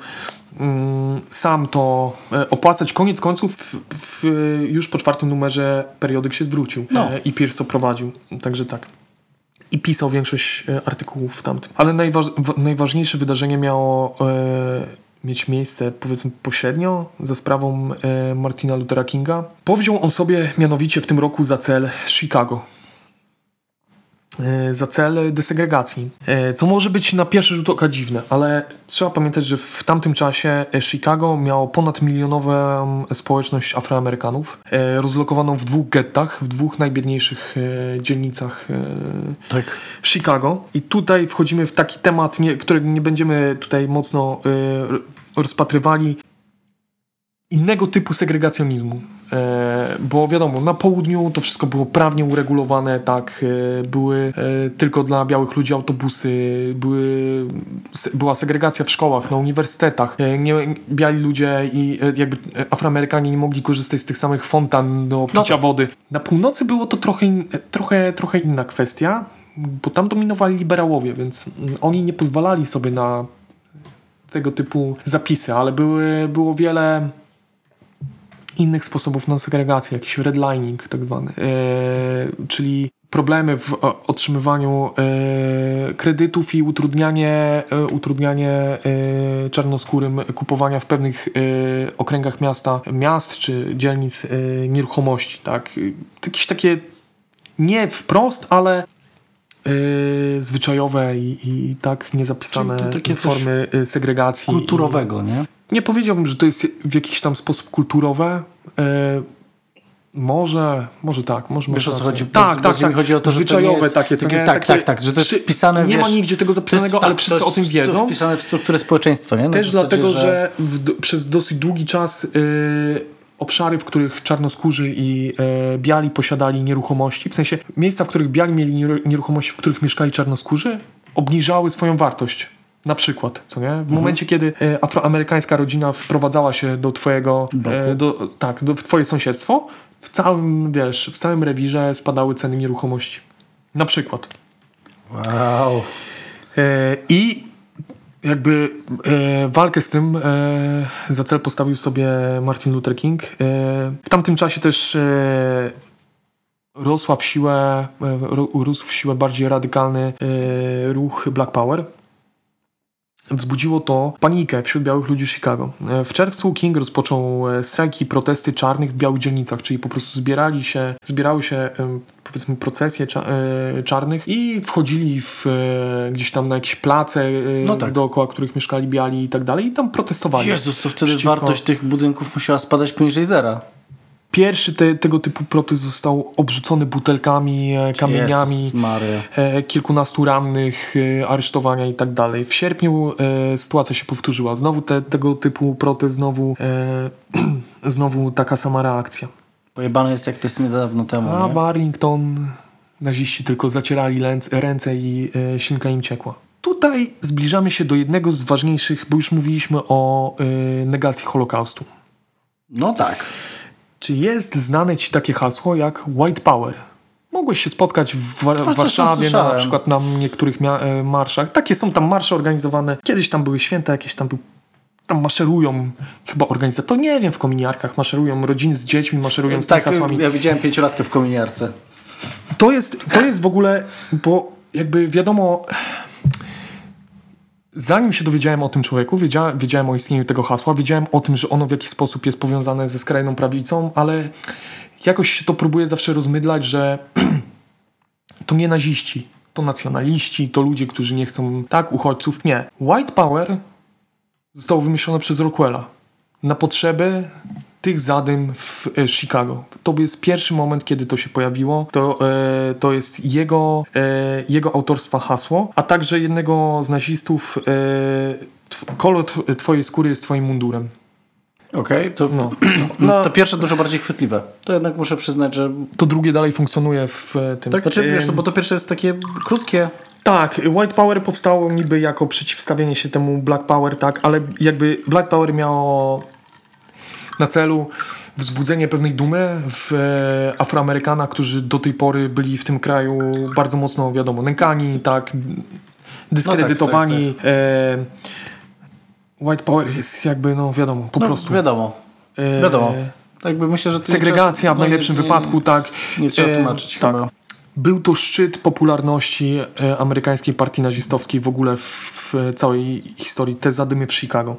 mm, sam to e, opłacać. Koniec końców w, w, już po czwartym numerze periodyk się zwrócił No. i Pierce to prowadził. Także tak. I pisał większość artykułów w tamtym. Ale najważ, najważniejsze wydarzenie miało e, mieć miejsce, powiedzmy, pośrednio za sprawą e, Martina Luthera Kinga. Powziął on sobie mianowicie w tym roku za cel Chicago. E, za cel desegregacji. E, Co może być na pierwszy rzut oka dziwne, ale trzeba pamiętać, że w tamtym czasie e, Chicago miało ponad milionową społeczność Afroamerykanów, rozlokowaną w dwóch gettach, w dwóch najbiedniejszych dzielnicach Tak. Chicago. I tutaj wchodzimy w taki temat, nie, którego nie będziemy tutaj mocno rozpatrywali. Innego typu segregacjonizmu. E, bo wiadomo, na południu to wszystko było prawnie uregulowane, tak, e, były e, tylko dla białych ludzi autobusy, były, była segregacja w szkołach, na uniwersytetach. Nie, biali ludzie i jakby Afroamerykanie nie mogli korzystać z tych samych fontan do picia wody. Na północy było to trochę, in, trochę, trochę inna kwestia, bo tam dominowali liberałowie, więc mm, oni nie pozwalali sobie na tego typu zapisy, ale były, było wiele innych sposobów na segregację, jakiś redlining tak zwany, e, czyli problemy w o, otrzymywaniu e, kredytów i utrudnianie, e, utrudnianie e, czarnoskórym kupowania w pewnych e, okręgach miasta, miast czy dzielnic e, nieruchomości, tak? Jakieś takie nie wprost, ale e, zwyczajowe i, i tak niezapisane formy e, segregacji. Kulturowego, nie? Nie powiedziałbym, że to jest w jakiś tam sposób kulturowe. E, może, może tak, może Wiesz, o co chodzi? Tak, tak, tak. mi chodzi o to, że to Zwyczajowe jest takie, co takie- nie? tak, tak, tak, że to jest wpisane, Nie ma wiesz, nigdzie tego zapisanego, ale jest- wszyscy to o tym jest- To wiedzą. jest wpisane w strukturę społeczeństwa, nie? Na Też dlatego, że, w, do- przez dosyć długi czas y, obszary, w których czarnoskórzy i e, biali posiadali nieruchomości, w sensie miejsca, w których biali mieli nieru- nieruchomości, w których mieszkali czarnoskórzy, obniżały swoją wartość. Na przykład, co nie? W Mhm. momencie, kiedy e, afroamerykańska rodzina wprowadzała się do twojego, e, do, tak, do, w twoje sąsiedztwo, w całym, wiesz, w całym rewirze spadały ceny nieruchomości. Na przykład. Wow. E, I jakby e, walkę z tym e, za cel postawił sobie Martin Luther King. E, w tamtym czasie też rosła w siłę, rósł w siłę bardziej radykalny ruch Black Power. Wzbudziło to panikę wśród białych ludzi Chicago. E, W czerwcu King rozpoczął e, strajki protesty czarnych w białych dzielnicach, czyli po prostu zbierali się, zbierały się powiedzmy procesje e, czarnych i wchodzili w, gdzieś tam na jakieś place No tak. dookoła których mieszkali biali i tak dalej i tam protestowali. Jezus, to wtedy Przeciwko- wartość tych budynków musiała spadać poniżej zera. Pierwszy te, tego typu protest został obrzucony butelkami, e, kamieniami. E, kilkunastu rannych, e, aresztowania i tak dalej. W sierpniu e, sytuacja się powtórzyła. Znowu te, tego typu protest, znowu, znowu taka sama reakcja. Pojebane jest jak to jest niedawno temu, A nie? Warrington naziści tylko zacierali lęc, ręce i ślinka im ciekła. Tutaj zbliżamy się do jednego z ważniejszych, bo już mówiliśmy o negacji Holokaustu. No tak. Czy jest znane ci takie hasło jak White Power? Mogłeś się spotkać w, Wa- w Warszawie na przykład na niektórych e, marszach. Takie są tam marsze organizowane. Kiedyś tam były święta, jakieś tam był tam maszerują chyba organizatorzy, nie wiem, w kominiarkach maszerują, rodziny z dziećmi maszerują z Tak, tymi hasłami. ja widziałem pięciolatkę w kominiarce. To jest, to jest w ogóle, bo jakby wiadomo, zanim się dowiedziałem o tym człowieku, wiedziałem, wiedziałem o istnieniu tego hasła, wiedziałem o tym, że ono w jakiś sposób jest powiązane ze skrajną prawicą, ale jakoś się to próbuje zawsze rozmydlać, że to nie naziści, to nacjonaliści, to ludzie, którzy nie chcą, tak, uchodźców. Nie. White Power zostało wymyślone przez Rockwella na potrzeby tych zadym w e, Chicago. To jest pierwszy moment, kiedy to się pojawiło. To, e, to jest jego, e, jego autorstwa hasło, a także jednego z nazistów e, tw- kolor tw- twojej skóry jest twoim mundurem. Okej, to, No. no. to pierwsze dużo bardziej chwytliwe. To jednak muszę przyznać, że... To drugie dalej funkcjonuje w e, tym. Tak, znaczy, wiesz, no, bo to pierwsze jest takie krótkie. Tak, White Power powstało niby jako przeciwstawienie się temu Black Power, tak, ale jakby Black Power miało na celu wzbudzenie pewnej dumy w e, Afroamerykanach, którzy do tej pory byli w tym kraju bardzo mocno, wiadomo, nękani, tak, dyskredytowani. No tak, E, white power jest jakby, no wiadomo, po no, prostu. Wiadomo, E, wiadomo. Tak by myślę, że nie Segregacja w trzeba- no, najlepszym nie- nie- wypadku, tak. Nie trzeba E, tłumaczyć tak. chyba. Był to szczyt popularności e, amerykańskiej partii nazistowskiej w ogóle w, w całej historii. Te zadymy w Chicago.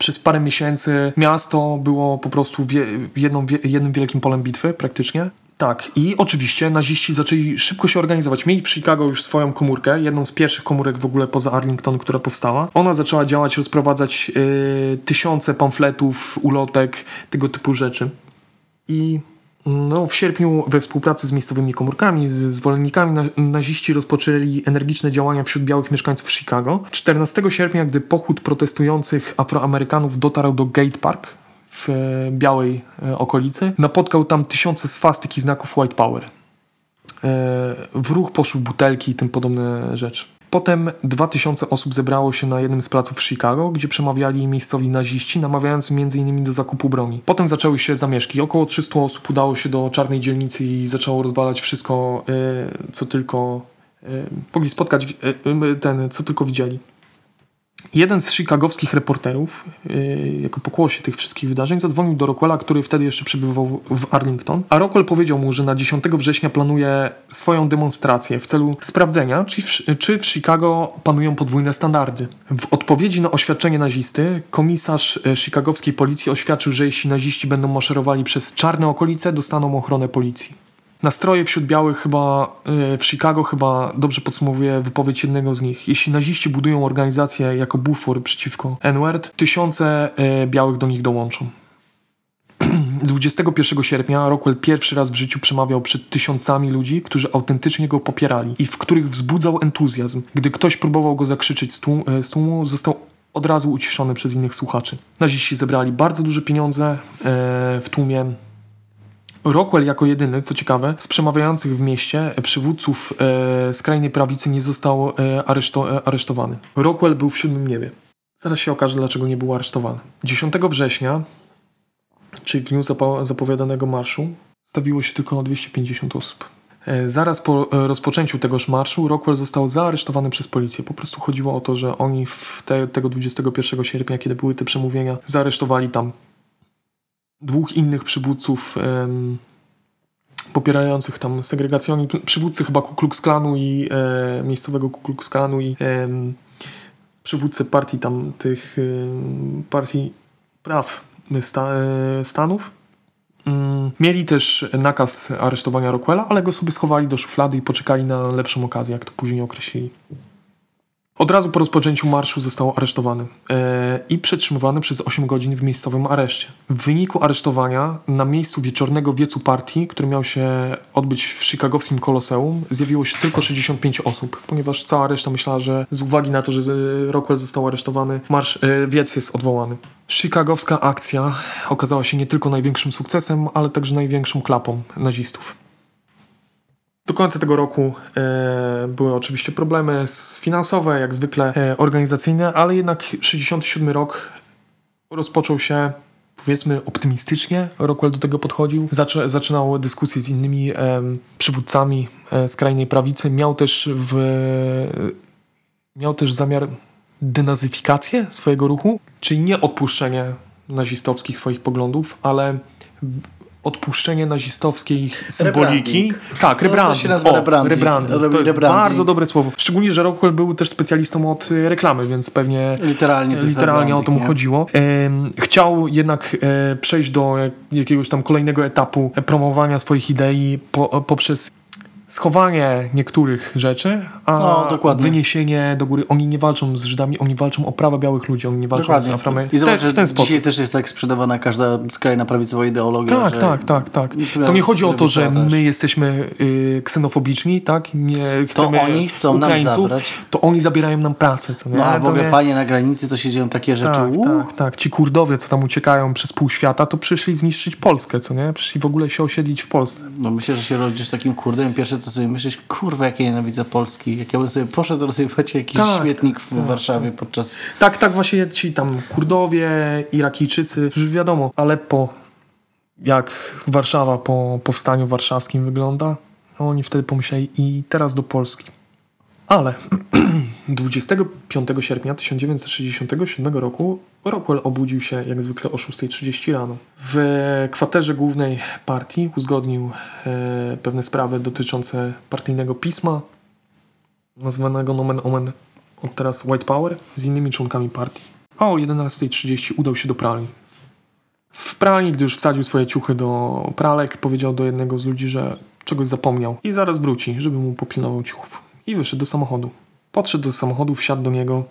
Przez parę miesięcy miasto było po prostu wie, jedną, wie, jednym wielkim polem bitwy praktycznie. Tak, i oczywiście naziści zaczęli szybko się organizować. Mieli w Chicago już swoją komórkę, jedną z pierwszych komórek w ogóle poza Arlington, która powstała. Ona zaczęła działać, rozprowadzać e, tysiące pamfletów, ulotek, tego typu rzeczy. I no, w sierpniu we współpracy z miejscowymi komórkami, z zwolennikami na, naziści rozpoczęli energiczne działania wśród białych mieszkańców Chicago. 14 sierpnia, gdy pochód protestujących Afroamerykanów dotarł do Gate Park w e, białej e, okolicy, napotkał tam tysiące swastyk i znaków White Power. E, w ruch poszły butelki i tym podobne rzeczy. Potem 2000 osób zebrało się na jednym z placów w Chicago, gdzie przemawiali miejscowi naziści, namawiając m.in. do zakupu broni. Potem zaczęły się zamieszki. Około 300 osób udało się do czarnej dzielnicy i zaczęło rozwalać wszystko, e, co tylko e, mogli spotkać, e, ten, co tylko widzieli. Jeden z chicagowskich reporterów, yy, jako pokłosie tych wszystkich wydarzeń, zadzwonił do Rockwella, który wtedy jeszcze przebywał w Arlington. A Rockwell powiedział mu, że na 10 września planuje swoją demonstrację w celu sprawdzenia, czy w, czy w Chicago panują podwójne standardy. W odpowiedzi na oświadczenie nazisty, komisarz e, chicagowskiej policji oświadczył, że jeśli naziści będą maszerowali przez czarne okolice, dostaną ochronę policji. Nastroje wśród białych chyba y, w Chicago chyba dobrze podsumowuje wypowiedź jednego z nich. Jeśli naziści budują organizację jako bufor przeciwko N-word, tysiące y, białych do nich dołączą. 21 sierpnia Rockwell pierwszy raz w życiu przemawiał przed tysiącami ludzi, którzy autentycznie go popierali i w których wzbudzał entuzjazm. Gdy ktoś próbował go zakrzyczeć z tłumu, z tłumu został od razu uciszony przez innych słuchaczy. Naziści zebrali bardzo duże pieniądze y, w tłumie Rockwell jako jedyny, co ciekawe, z przemawiających w mieście przywódców e, skrajnej prawicy nie został e, areszto, e, aresztowany. Rockwell był w siódmym niebie. Zaraz się okaże, dlaczego nie był aresztowany. 10 września, czyli w dniu zapo- zapowiadanego marszu, stawiło się tylko 250 osób. E, Zaraz po e, rozpoczęciu tegoż marszu Rockwell został zaaresztowany przez policję. Po prostu chodziło o to, że oni w te, tego 21 sierpnia, kiedy były te przemówienia, zaaresztowali tam dwóch innych przywódców em, popierających tam segregacjonizm, przywódcy chyba Ku Klux Klanu i e, miejscowego Ku Klux Klanu i em, przywódcy partii tam tych em, partii praw sta, e, Stanów. Mm, Mieli też nakaz aresztowania Rockwella, ale go sobie schowali do szuflady i poczekali na lepszą okazję, jak to później określili. Od razu po rozpoczęciu marszu został aresztowany e, i przetrzymywany przez 8 godzin w miejscowym areszcie. W wyniku aresztowania na miejscu wieczornego wiecu partii, który miał się odbyć w chicagowskim koloseum, zjawiło się tylko 65 osób, ponieważ cała reszta myślała, że z uwagi na to, że e, Rockwell został aresztowany, marsz, e, wiec jest odwołany. Chicagowska akcja okazała się nie tylko największym sukcesem, ale także największą klapą nazistów. Do końca tego roku e, były oczywiście problemy finansowe, jak zwykle e, organizacyjne, ale jednak 67 rok rozpoczął się powiedzmy optymistycznie. Rockwell do tego podchodził. Zaczę, zaczynał dyskusje z innymi em, przywódcami e, skrajnej prawicy. Miał też w, miał też zamiar denazyfikację swojego ruchu, czyli nie odpuszczenie nazistowskich swoich poglądów, ale odpuszczenie nazistowskiej symboliki. Rebranding. Tak, No, to rebranding. się nazywa O, rebranding. rebranding. To jest rebranding. bardzo dobre słowo. Szczególnie, że Rockwell był też specjalistą od y, reklamy, więc pewnie Literalnie to literalnie o to mu rebranding, chodziło. Chciał jednak e, przejść do jak, jakiegoś tam kolejnego etapu e, promowania swoich idei po, poprzez schowanie niektórych rzeczy, a No, wyniesienie do góry. Oni nie walczą z Żydami, oni walczą o prawa białych ludzi, oni nie walczą z Dokładnie. Aframy. I zobacz, Te- w ten sposób. dzisiaj też jest tak sprzedawana każda skrajna prawicowa ideologia. Tak, tak, tak, tak. To nie chodzi o to, że my jesteśmy y, ksenofobiczni, tak? Nie chcemy oni chcą nam Ukraińców, zabrać. to oni zabierają nam pracę, co nie? No a w to ogóle nie- panie na granicy to się dzieją takie rzeczy. Tak, Uuu, tak, tak. Ci Kurdowie, co tam uciekają przez pół świata, to przyszli zniszczyć Polskę, co nie? Przyszli w ogóle się osiedlić w Polsce. No myślę, że się rodzisz takim kurdem. Pierwsze co sobie myślisz, kurwa, jak ja nienawidzę Polski. Jak ja bym sobie poszedł rozsypać jakiś Tak, śmietnik w Warszawie podczas... Tak, tak właśnie ci tam Kurdowie, Irakijczycy, którzy wiadomo, Aleppo, jak Warszawa po powstaniu warszawskim wygląda. Oni wtedy pomyśleli i teraz do Polski. Ale 25 sierpnia 1967 roku Rockwell obudził się jak zwykle o 6.30 rano. W kwaterze głównej partii uzgodnił e, pewne sprawy dotyczące partyjnego pisma, nazwanego nomen omen od teraz White Power, z innymi członkami partii. A o 11.30 udał się do pralni. W pralni, gdy już wsadził swoje ciuchy do pralek, powiedział do jednego z ludzi, że czegoś zapomniał i zaraz wróci, żeby mu popilnował ciuchów. I wyszedł do samochodu. Podszedł do samochodu, wsiadł do niego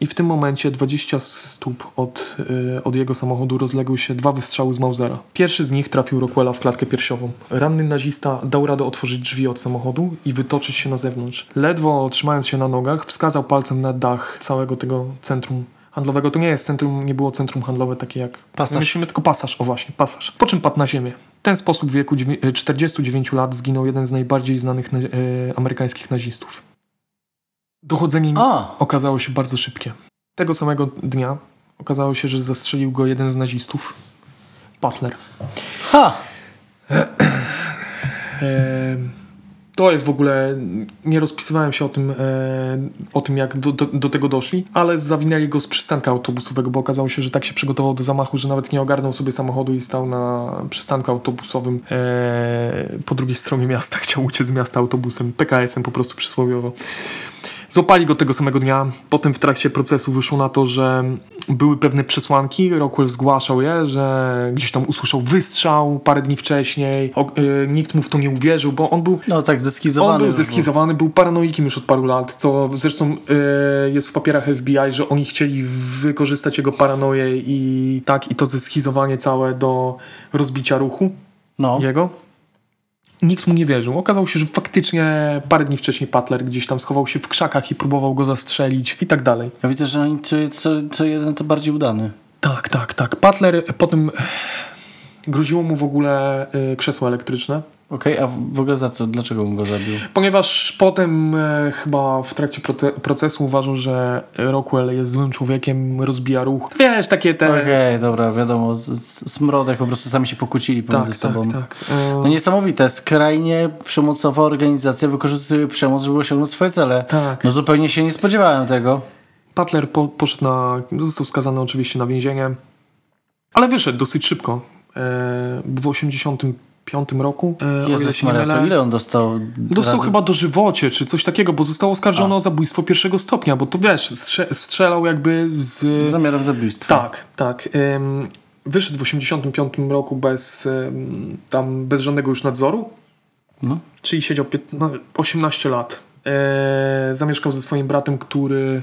i w tym momencie 20 stóp od, y, od jego samochodu rozległy się dwa wystrzały z Mausera. Pierwszy z nich trafił Rockwella w klatkę piersiową. Ranny nazista dał radę otworzyć drzwi od samochodu i wytoczyć się na zewnątrz. Ledwo trzymając się na nogach, wskazał palcem na dach całego tego centrum handlowego. To nie jest centrum, nie było centrum handlowe takie jak... Pasaż. Myślimy tylko pasaż, o właśnie, pasaż. Po czym padł na ziemię. W ten sposób w wieku dziewię- y, 49 lat zginął jeden z najbardziej znanych na, y, amerykańskich nazistów. Dochodzenie A, okazało się bardzo szybkie. Tego samego dnia okazało się, że zastrzelił go jeden z nazistów, Butler. ha! To jest w ogóle. Nie rozpisywałem się o tym, o tym jak do, do, do tego doszli, ale zawinęli go z przystanka autobusowego, bo okazało się, że tak się przygotował do zamachu, że nawet nie ogarnął sobie samochodu i stał na przystanku autobusowym po drugiej stronie miasta. Chciał uciec z miasta autobusem, PKS-em po prostu przysłowiowo. Złapali go tego samego dnia. Potem w trakcie procesu wyszło na to, że były pewne przesłanki. Rockwell zgłaszał je, że gdzieś tam usłyszał wystrzał parę dni wcześniej. O, y, nikt mu w to nie uwierzył, bo on był No tak zeskizowany. on był zeskizowany, był paranoikiem już od paru lat, co zresztą y, jest w papierach FBI, że oni chcieli wykorzystać jego paranoję i tak, i to zeskizowanie całe do rozbicia ruchu No. jego. Nikt mu nie wierzył. Okazało się, że faktycznie parę dni wcześniej Butler gdzieś tam schował się w krzakach i próbował go zastrzelić i tak dalej. Ja widzę, że oni co, co, co jeden to bardziej udany. Tak, tak, tak. Butler potem groziło mu w ogóle y, krzesło elektryczne. Okej, a w ogóle za co? Dlaczego on go zabił? Ponieważ potem e, chyba w trakcie procesu uważał, że Rockwell jest złym człowiekiem, rozbija ruch. Wiesz, takie te... Okej, dobra, wiadomo, smrodek po prostu sami się pokłócili pomiędzy tak, sobą. tak, tak. E, No niesamowite, skrajnie przemocowa organizacja wykorzystuje przemoc, żeby osiągnąć swoje cele. Tak. No zupełnie się nie spodziewałem tego. Butler po, poszedł na... Został skazany oczywiście na więzienie, ale wyszedł dosyć szybko. E, w 85 roku. E, Jezus Maria, to ile on dostał? Dostał razy? chyba dożywocie, czy coś takiego, bo został oskarżony o zabójstwo pierwszego stopnia, bo to wiesz, strze- strzelał jakby z... Zamiarem zabójstwa. Tak, tak. Ym, wyszedł w 85 roku bez, ym, tam, bez żadnego już nadzoru, No. czyli siedział pięt- no, 18 lat. E, zamieszkał ze swoim bratem, który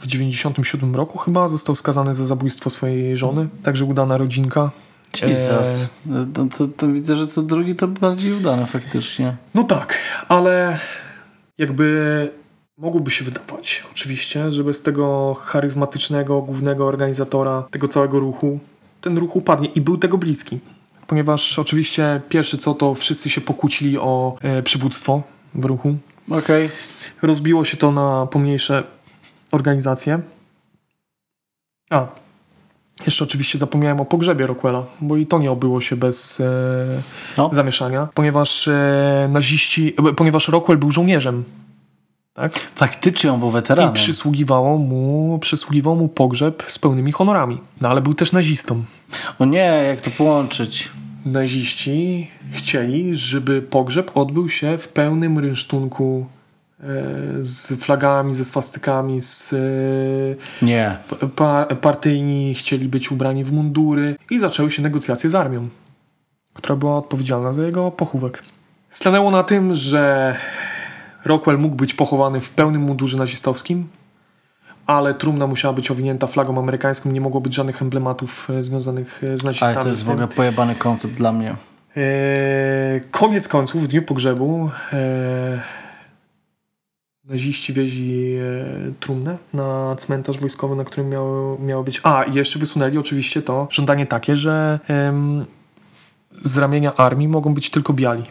w 97 roku chyba został skazany za zabójstwo swojej żony, także udana rodzinka. Jesus. To, to, to widzę, że co drugi to bardziej udane faktycznie. No tak, ale jakby mogłoby się wydawać, oczywiście, że bez tego charyzmatycznego głównego organizatora tego całego ruchu, ten ruch upadnie i był tego bliski. Ponieważ oczywiście pierwsze co to wszyscy się pokłócili o e, przywództwo w ruchu. Okej. Rozbiło się to na pomniejsze organizacje. A, jeszcze oczywiście zapomniałem o pogrzebie Rockwella, bo i to nie obyło się bez e, No. zamieszania, ponieważ e, naziści, e, ponieważ Rockwell był żołnierzem. Tak? Faktycznie on był I weteranem. przysługiwało mu, przysługiwał mu pogrzeb z pełnymi honorami. No ale był też nazistą. O nie, jak to połączyć? Naziści chcieli, żeby pogrzeb odbył się w pełnym rynsztunku z flagami, ze swastykami, z e, Nie. pa, partyjni chcieli być ubrani w mundury i zaczęły się negocjacje z armią, która była odpowiedzialna za jego pochówek. Stanęło na tym, że Rockwell mógł być pochowany w pełnym mundurze nazistowskim, ale trumna musiała być owinięta flagą amerykańską, nie mogło być żadnych emblematów e, związanych e, z nazistami. Ale to jest w ogóle pojebany koncept dla mnie. E, koniec końców, w dniu pogrzebu, e, naziści wieźli e, trumnę na cmentarz wojskowy, na którym miało, miało być. A, i jeszcze wysunęli oczywiście to żądanie takie, że em, z ramienia armii mogą być tylko biali,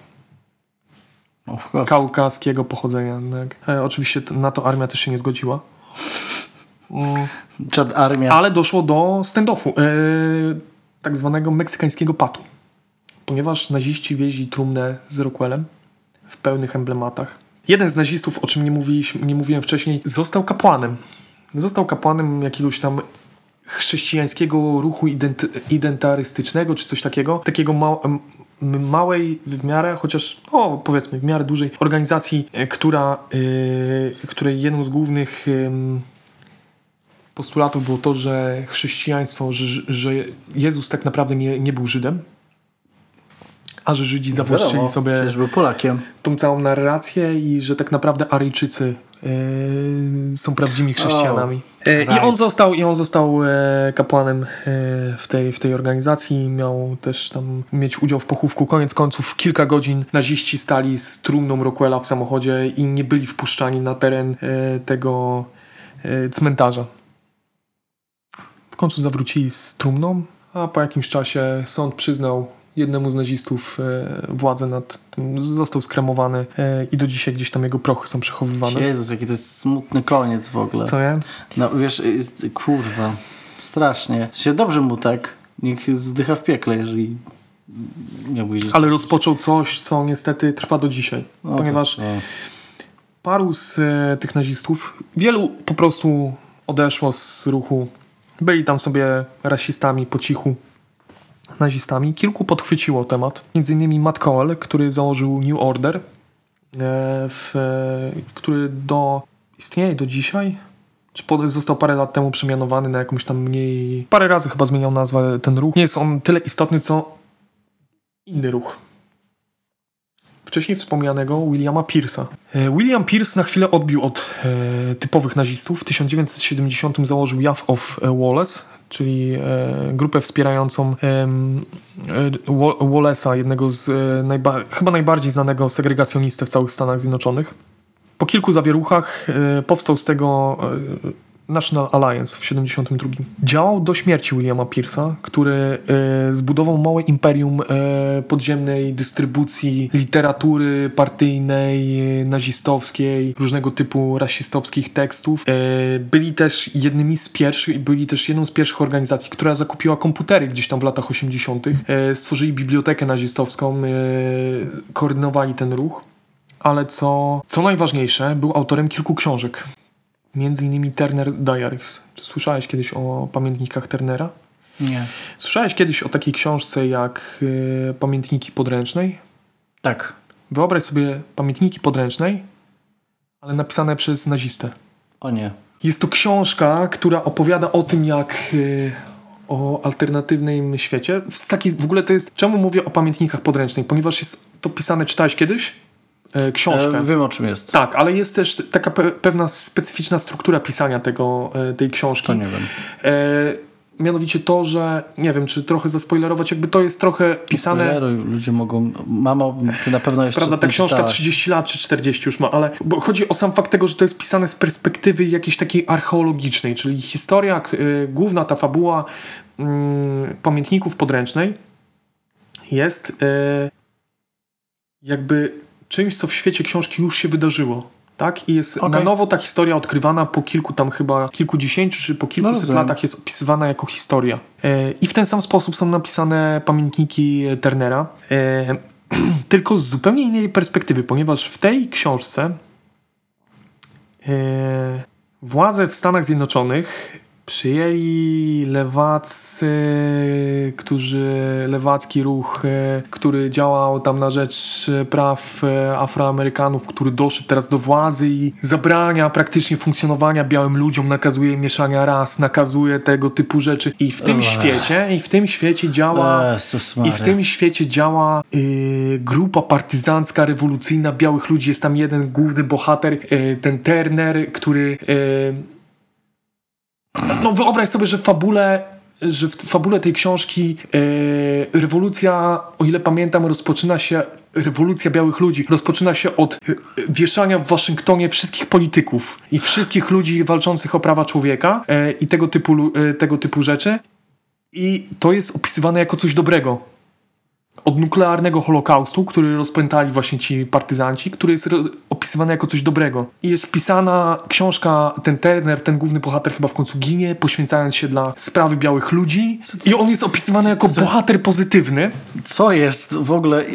Of course. kaukaskiego pochodzenia. Tak. E, oczywiście na to armia też się nie zgodziła. Mm. Czad armia. Ale doszło do standoffu. E, tak zwanego meksykańskiego patu. Ponieważ naziści wieźli trumnę z Rockwellem w pełnych emblematach. Jeden z nazistów, o czym nie, mówiliśmy, nie mówiłem wcześniej, został kapłanem. Został kapłanem jakiegoś tam chrześcijańskiego ruchu ident identarystycznego, czy coś takiego. Takiego ma małej w miarę, chociaż powiedzmy w miarę dużej organizacji, e, która, yy, której jedną z głównych yy, postulatów było to, że chrześcijaństwo, że, że Jezus tak naprawdę nie, nie był Żydem, a że Żydzi zawłaszczyli Wiadomo, sobie był Polakiem. tą całą narrację i że tak naprawdę Aryjczycy e, są prawdziwymi chrześcijanami. E, I on został, i on został e, kapłanem e, w, tej, w tej organizacji. Miał też tam mieć udział w pochówku. Koniec końców kilka godzin naziści stali z trumną Rockwella w samochodzie i nie byli wpuszczani na teren e, tego e, cmentarza. W końcu zawrócili z trumną, a po jakimś czasie sąd przyznał jednemu z nazistów e, władzę nad tym, został skremowany e, i do dzisiaj gdzieś tam jego prochy są przechowywane. Jezus, jaki to jest smutny koniec w ogóle. Co nie? No wiesz, jest, kurwa, strasznie. Się dobrze mu tak. Niech zdycha w piekle, jeżeli miałby gdzieś... Ale rozpoczął coś, co niestety trwa do dzisiaj. No, to ponieważ jest, no. paru z e, tych nazistów, wielu po prostu odeszło z ruchu. Byli tam sobie rasistami po cichu, nazistami. Kilku podchwyciło temat. Między innymi Matt Cole, który założył New Order, e, w, e, który do istnieje do dzisiaj. Czy pod, został parę lat temu przemianowany na jakąś tam mniej... Parę razy chyba zmieniał nazwę ten ruch. Nie jest on tyle istotny, co inny ruch wcześniej wspomnianego Williama Pierce'a. E, William Pierce na chwilę odbił od e, typowych nazistów. W 1970 założył Youth of Wallace, czyli e, grupę wspierającą e, Wallace'a, jednego z e, najba chyba najbardziej znanego segregacjonistę w całych Stanach Zjednoczonych. Po kilku zawieruchach powstał z tego National Alliance w 72. Działał do śmierci Williama Pierce'a, który e, zbudował małe imperium e, podziemnej dystrybucji literatury partyjnej, e, nazistowskiej, różnego typu rasistowskich tekstów. Byli też jednymi z pierwszych, byli też jedną z pierwszych organizacji, która zakupiła komputery gdzieś tam w latach 80. E, stworzyli bibliotekę nazistowską, koordynowali ten ruch. Ale co, co najważniejsze, był autorem kilku książek. Między innymi Turner Diaries. Czy słyszałeś kiedyś o pamiętnikach Turnera? Nie. Słyszałeś kiedyś o takiej książce jak y, Pamiętniki Podręcznej? Tak. Wyobraź sobie pamiętniki podręcznej, ale napisane przez nazistę. O nie. Jest to książka, która opowiada o tym, jak y, o alternatywnym świecie. W, taki, w ogóle to jest. Czemu mówię o pamiętnikach podręcznej? Ponieważ jest to pisane, czytałeś kiedyś? E, książkę. E, wiem o czym jest. Tak, ale jest też taka pe pewna specyficzna struktura pisania tego, e, tej książki. To nie wiem. E, mianowicie to, że nie wiem, czy trochę zaspoilerować, jakby to jest trochę pisane. Spoileruj, ludzie mogą. Mamo, ty na pewno jeszcze. Prawda, ta książka czytałaś. 30 lat czy 40 już ma, ale bo chodzi o sam fakt tego, że to jest pisane z perspektywy jakiejś takiej archeologicznej, czyli historia, y, główna ta fabuła y, pamiętników podręcznej jest y, jakby czymś, co w świecie książki już się wydarzyło. Tak? I jest Okej. na nowo ta historia odkrywana po kilku tam chyba kilkudziesięciu czy po kilkuset rozumiem. latach jest opisywana jako historia. E, I w ten sam sposób są napisane pamiętniki Turnera. E, tylko z zupełnie innej perspektywy, ponieważ w tej książce e, władze w Stanach Zjednoczonych przyjęli lewacy, którzy, lewacki ruch, e, który działał tam na rzecz e, praw e, Afroamerykanów, który doszedł teraz do władzy i zabrania praktycznie funkcjonowania białym ludziom, nakazuje mieszania ras, nakazuje tego typu rzeczy. I w tym Ech. świecie, i w tym świecie działa Jezus i w tym świecie działa y, grupa partyzancka, rewolucyjna białych ludzi. Jest tam jeden główny bohater, y, ten Turner, który. Y, no wyobraź sobie, że w fabule. Że w fabule tej książki y, rewolucja, o ile pamiętam, rozpoczyna się, rewolucja białych ludzi rozpoczyna się od y, wieszania w Waszyngtonie wszystkich polityków i wszystkich ludzi walczących o prawa człowieka y, i tego typu, tego typu rzeczy. I to jest opisywane jako coś dobrego. Od nuklearnego holokaustu, który rozpętali właśnie ci partyzanci, który jest opisywany jako coś dobrego. I jest pisana książka, ten Turner, ten główny bohater chyba w końcu ginie, poświęcając się dla sprawy białych ludzi. I on jest opisywany jako bohater pozytywny. Co jest w ogóle...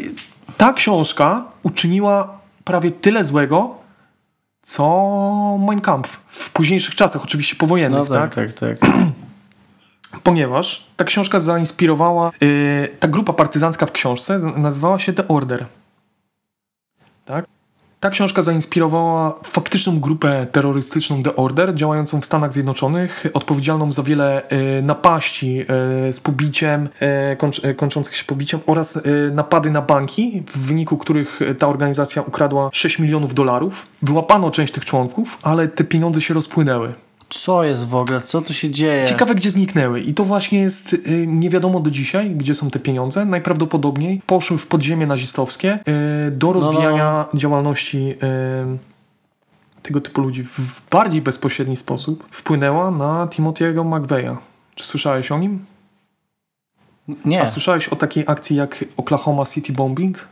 Ta książka uczyniła prawie tyle złego, co Mein Kampf. W późniejszych czasach, oczywiście powojennych, No tak, tak? tak, tak. Ponieważ ta książka zainspirowała, yy, ta grupa partyzancka w książce nazywała się The Order. Tak? Ta książka zainspirowała faktyczną grupę terrorystyczną The Order, działającą w Stanach Zjednoczonych, odpowiedzialną za wiele yy, napaści yy, z pobiciem, yy, kończ, yy, kończących się pobiciem oraz yy, napady na banki, w wyniku których ta organizacja ukradła 6 milionów dolarów. Wyłapano część tych członków, ale te pieniądze się rozpłynęły. Co jest w ogóle? Co tu się dzieje? Ciekawe, gdzie zniknęły. I to właśnie jest y, nie wiadomo do dzisiaj, gdzie są te pieniądze. Najprawdopodobniej poszły w podziemie nazistowskie y, do rozwijania działalności y, tego typu ludzi w bardziej bezpośredni sposób. Wpłynęła na Timothy'ego McVeigha. Czy słyszałeś o nim? Nie. A słyszałeś o takiej akcji jak Oklahoma City Bombing?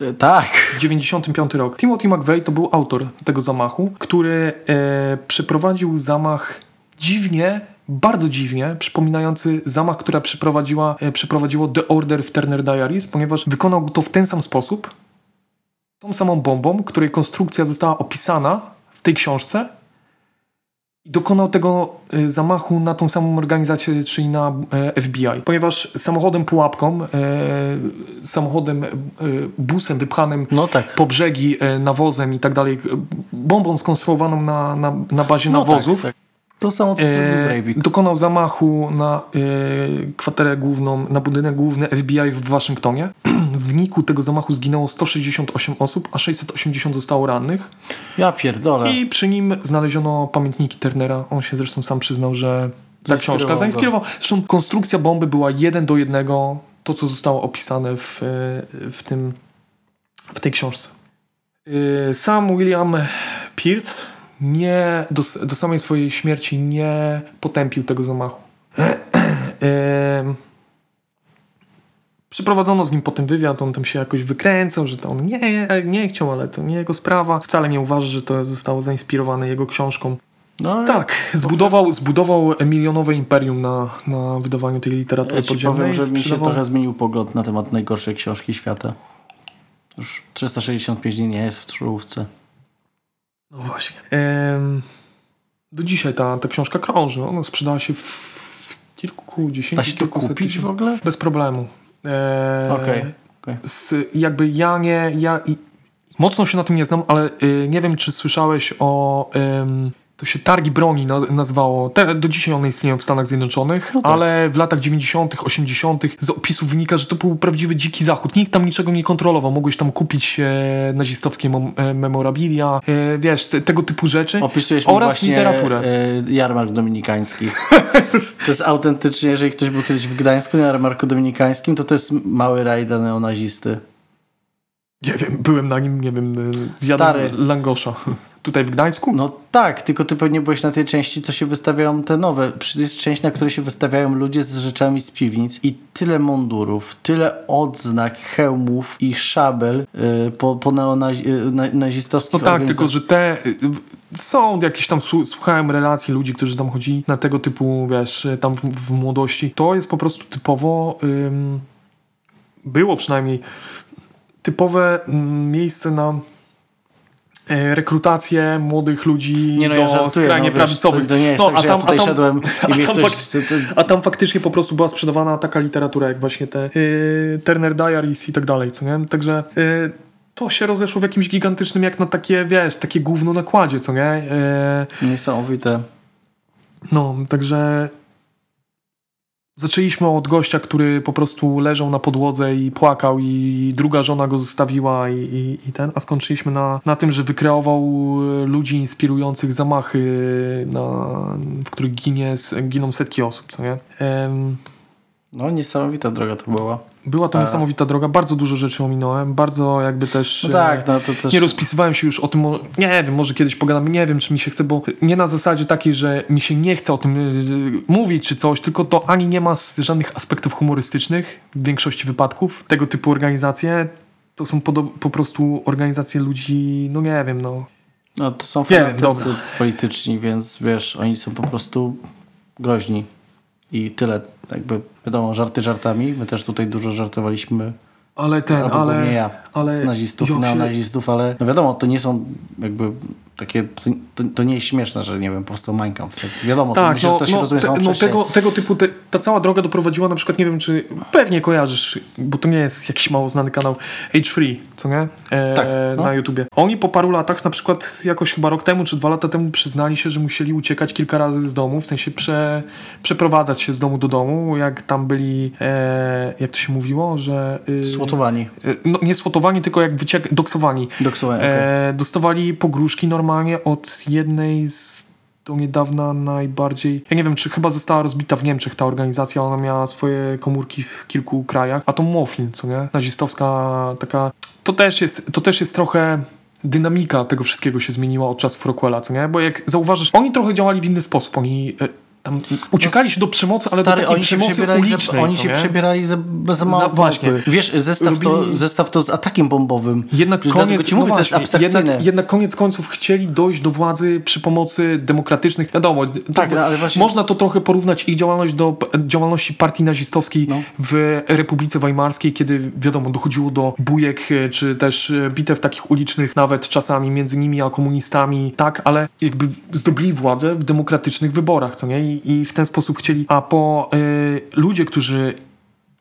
E, Tak. 95 rok. Timothy McVeigh to był autor tego zamachu, który e, przeprowadził zamach dziwnie, bardzo dziwnie, przypominający zamach, który przeprowadziła, e, przeprowadziło The Order w Turner Diaries, ponieważ wykonał to w ten sam sposób, tą samą bombą, której konstrukcja została opisana w tej książce dokonał tego e, zamachu na tą samą organizację, czyli na e, FBI. Ponieważ samochodem pułapką, e, samochodem, e, busem wypchanym No tak. po brzegi, nawozem i tak dalej, bombą skonstruowaną na, na, na bazie no nawozów, Tak, tak. To samo co zrobił e, dokonał zamachu na e, kwaterę główną, na budynek główny FBI w Waszyngtonie. W wyniku tego zamachu zginęło 168 osób, a 680 zostało rannych. Ja pierdolę. I przy nim znaleziono pamiętniki Turnera. On się zresztą sam przyznał, że ta Zainspirował książka go. zainspirowała. Zresztą konstrukcja bomby była jeden do jednego to, co zostało opisane w, e, w, tym, w tej książce. E, Sam William Pierce nie, do, do samej swojej śmierci nie potępił tego zamachu. Przeprowadzono z nim potem wywiad, on tam się jakoś wykręcał, że to on nie, nie chciał, ale to nie jego sprawa. Wcale nie uważa, że to zostało zainspirowane jego książką. No, Tak, zbudował, zbudował milionowe imperium na, na wydawaniu tej literatury Ja podziemnej. powiem, że mi się trochę zmienił pogląd na temat najgorszej książki świata. Już 365 dni nie jest w czołówce. No właśnie. Do dzisiaj ta, ta książka krąży. Ona sprzedała się w, kilkudziesięciu, Da się kilkuset kupić w ogóle? Bez problemu. E, Okej. okej. z, jakby ja nie, ja i, mocno się na tym nie znam, ale y, nie wiem, czy słyszałeś o, ym, to się targi broni na, nazwało, Te, do dzisiaj one istnieją w Stanach Zjednoczonych, No tak. ale w latach 90., 80. z opisów wynika, że to był prawdziwy dziki zachód. Nikt tam niczego nie kontrolował. Mogłeś tam kupić e, nazistowskie mem, e, memorabilia, e, wiesz, te, tego typu rzeczy. Opisujesz oraz właśnie literaturę. e, jarmark dominikański. to jest autentycznie, jeżeli ktoś był kiedyś w Gdańsku na jarmarku dominikańskim, to to jest mały raj dla neonazisty. Nie wiem, byłem na nim, nie wiem, y, zjadłem Stary. langosza. Tutaj w Gdańsku? No tak, tylko ty pewnie byłeś na tej części, co się wystawiają te nowe. Jest część, na której się wystawiają ludzie z rzeczami z piwnic i tyle mundurów, tyle odznak, hełmów i szabel y, po, po neonazi- y, No tak, tylko że te y, są jakieś tam słu- słuchałem relacji ludzi, którzy tam chodzili na tego typu, wiesz, y, tam w, w młodości. To jest po prostu typowo ym, było przynajmniej typowe ym, miejsce na rekrutację młodych ludzi Nie no, do ja żartuję, skrajnie no, wiesz, prawicowych. To, to nie jest No, tak, a tam- ja tutaj a tam- szedłem a tam ktoś... A tam faktycznie po prostu była sprzedawana taka literatura, jak właśnie te y, Turner Diaries i tak dalej, co nie? Także y, to się rozeszło w jakimś gigantycznym, jak na takie, wiesz, takie gówno nakładzie, co nie? Y, niesamowite. no, także zaczęliśmy od gościa, który po prostu leżał na podłodze i płakał i druga żona go zostawiła i, i, i ten, a skończyliśmy na, na tym, że wykreował y, ludzi inspirujących zamachy, na, w których ginie, giną setki osób, co nie? Em, No, niesamowita droga to była. Była to A. niesamowita droga, bardzo dużo rzeczy ominąłem, bardzo jakby też... No e, tak, no to też... Nie rozpisywałem się już o tym, nie wiem, może kiedyś pogadamy, nie wiem, czy mi się chce, bo nie na zasadzie takiej, że mi się nie chce o tym yy, mówić czy coś, tylko to ani nie ma żadnych aspektów humorystycznych w większości wypadków. Tego typu organizacje to są po, prostu organizacje ludzi, no nie wiem, no. No to są fanatycy polityczni, więc wiesz, oni są po prostu groźni. I tyle, jakby wiadomo, żarty żartami. My też tutaj dużo żartowaliśmy, Ale ten, ale... ja, ale z nazistów, się- neonazistów, ale no wiadomo, to nie są jakby takie, to, to, to nie jest śmieszne, że nie wiem, powstał Mein Kampf. Tak, wiadomo, to, Tak, myślę, no, to się no, rozumie te, no tego, tego typu, te, ta cała droga doprowadziła na przykład, nie wiem czy, pewnie kojarzysz, bo to nie jest jakiś mało znany kanał, H3, co nie? E, Tak, no. Na YouTubie. Oni po paru latach, na przykład jakoś chyba rok temu czy dwa lata temu przyznali się, że musieli uciekać kilka razy z domu, w sensie prze, przeprowadzać się z domu do domu, jak tam byli, e, jak to się mówiło, że... y, Słotowani, y, no, nie słotowani, tylko jak wyciek, doksowani. doksowani, okej. E, dostawali pogróżki normalnie od jednej z do niedawna najbardziej. Ja nie wiem, czy chyba została rozbita w Niemczech ta organizacja. Ona miała swoje komórki w kilku krajach. A to Mofin, co nie? Nazistowska taka. To też jest, to też jest trochę. Dynamika tego wszystkiego się zmieniła od czasów Rockwella, co nie? Bo jak zauważysz, oni trochę działali w inny sposób. Oni e, tam uciekali się do przemocy, ale No Stary, do takiej oni się przemocy przebierali ulicznej, za, oni się nie? przebierali za, za mało właśnie. Wiesz, zestaw, to, zestaw to z atakiem bombowym. Jednak koniec, ci mówię, no to właśnie, jednak, jednak koniec końców chcieli dojść do władzy przy pomocy demokratycznych. Wiadomo, to- Tak, no, ale właśnie- można to trochę porównać ich działalność do działalności partii nazistowskiej No. w Republice Weimarskiej, kiedy wiadomo, dochodziło do bujek, e, czy też e, bitew takich ulicznych, nawet czasami między nimi a komunistami, tak, ale jakby zdobyli władzę w demokratycznych wyborach, co nie? I, i w ten sposób chcieli, a po e, ludzie, którzy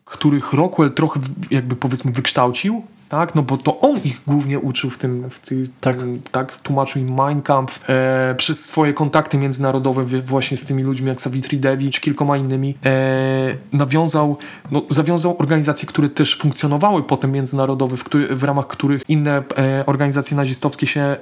których Rockwell trochę jakby powiedzmy wykształcił, tak, no bo to on ich głównie uczył w tym, w ty, Tak. tym, tak, tłumaczył im Mein Kampf e, przez swoje kontakty międzynarodowe właśnie z tymi ludźmi jak Savitri Devi czy kilkoma innymi, e, nawiązał, no, zawiązał organizacje, które też funkcjonowały potem międzynarodowe, w, który, w ramach których inne e, organizacje nazistowskie się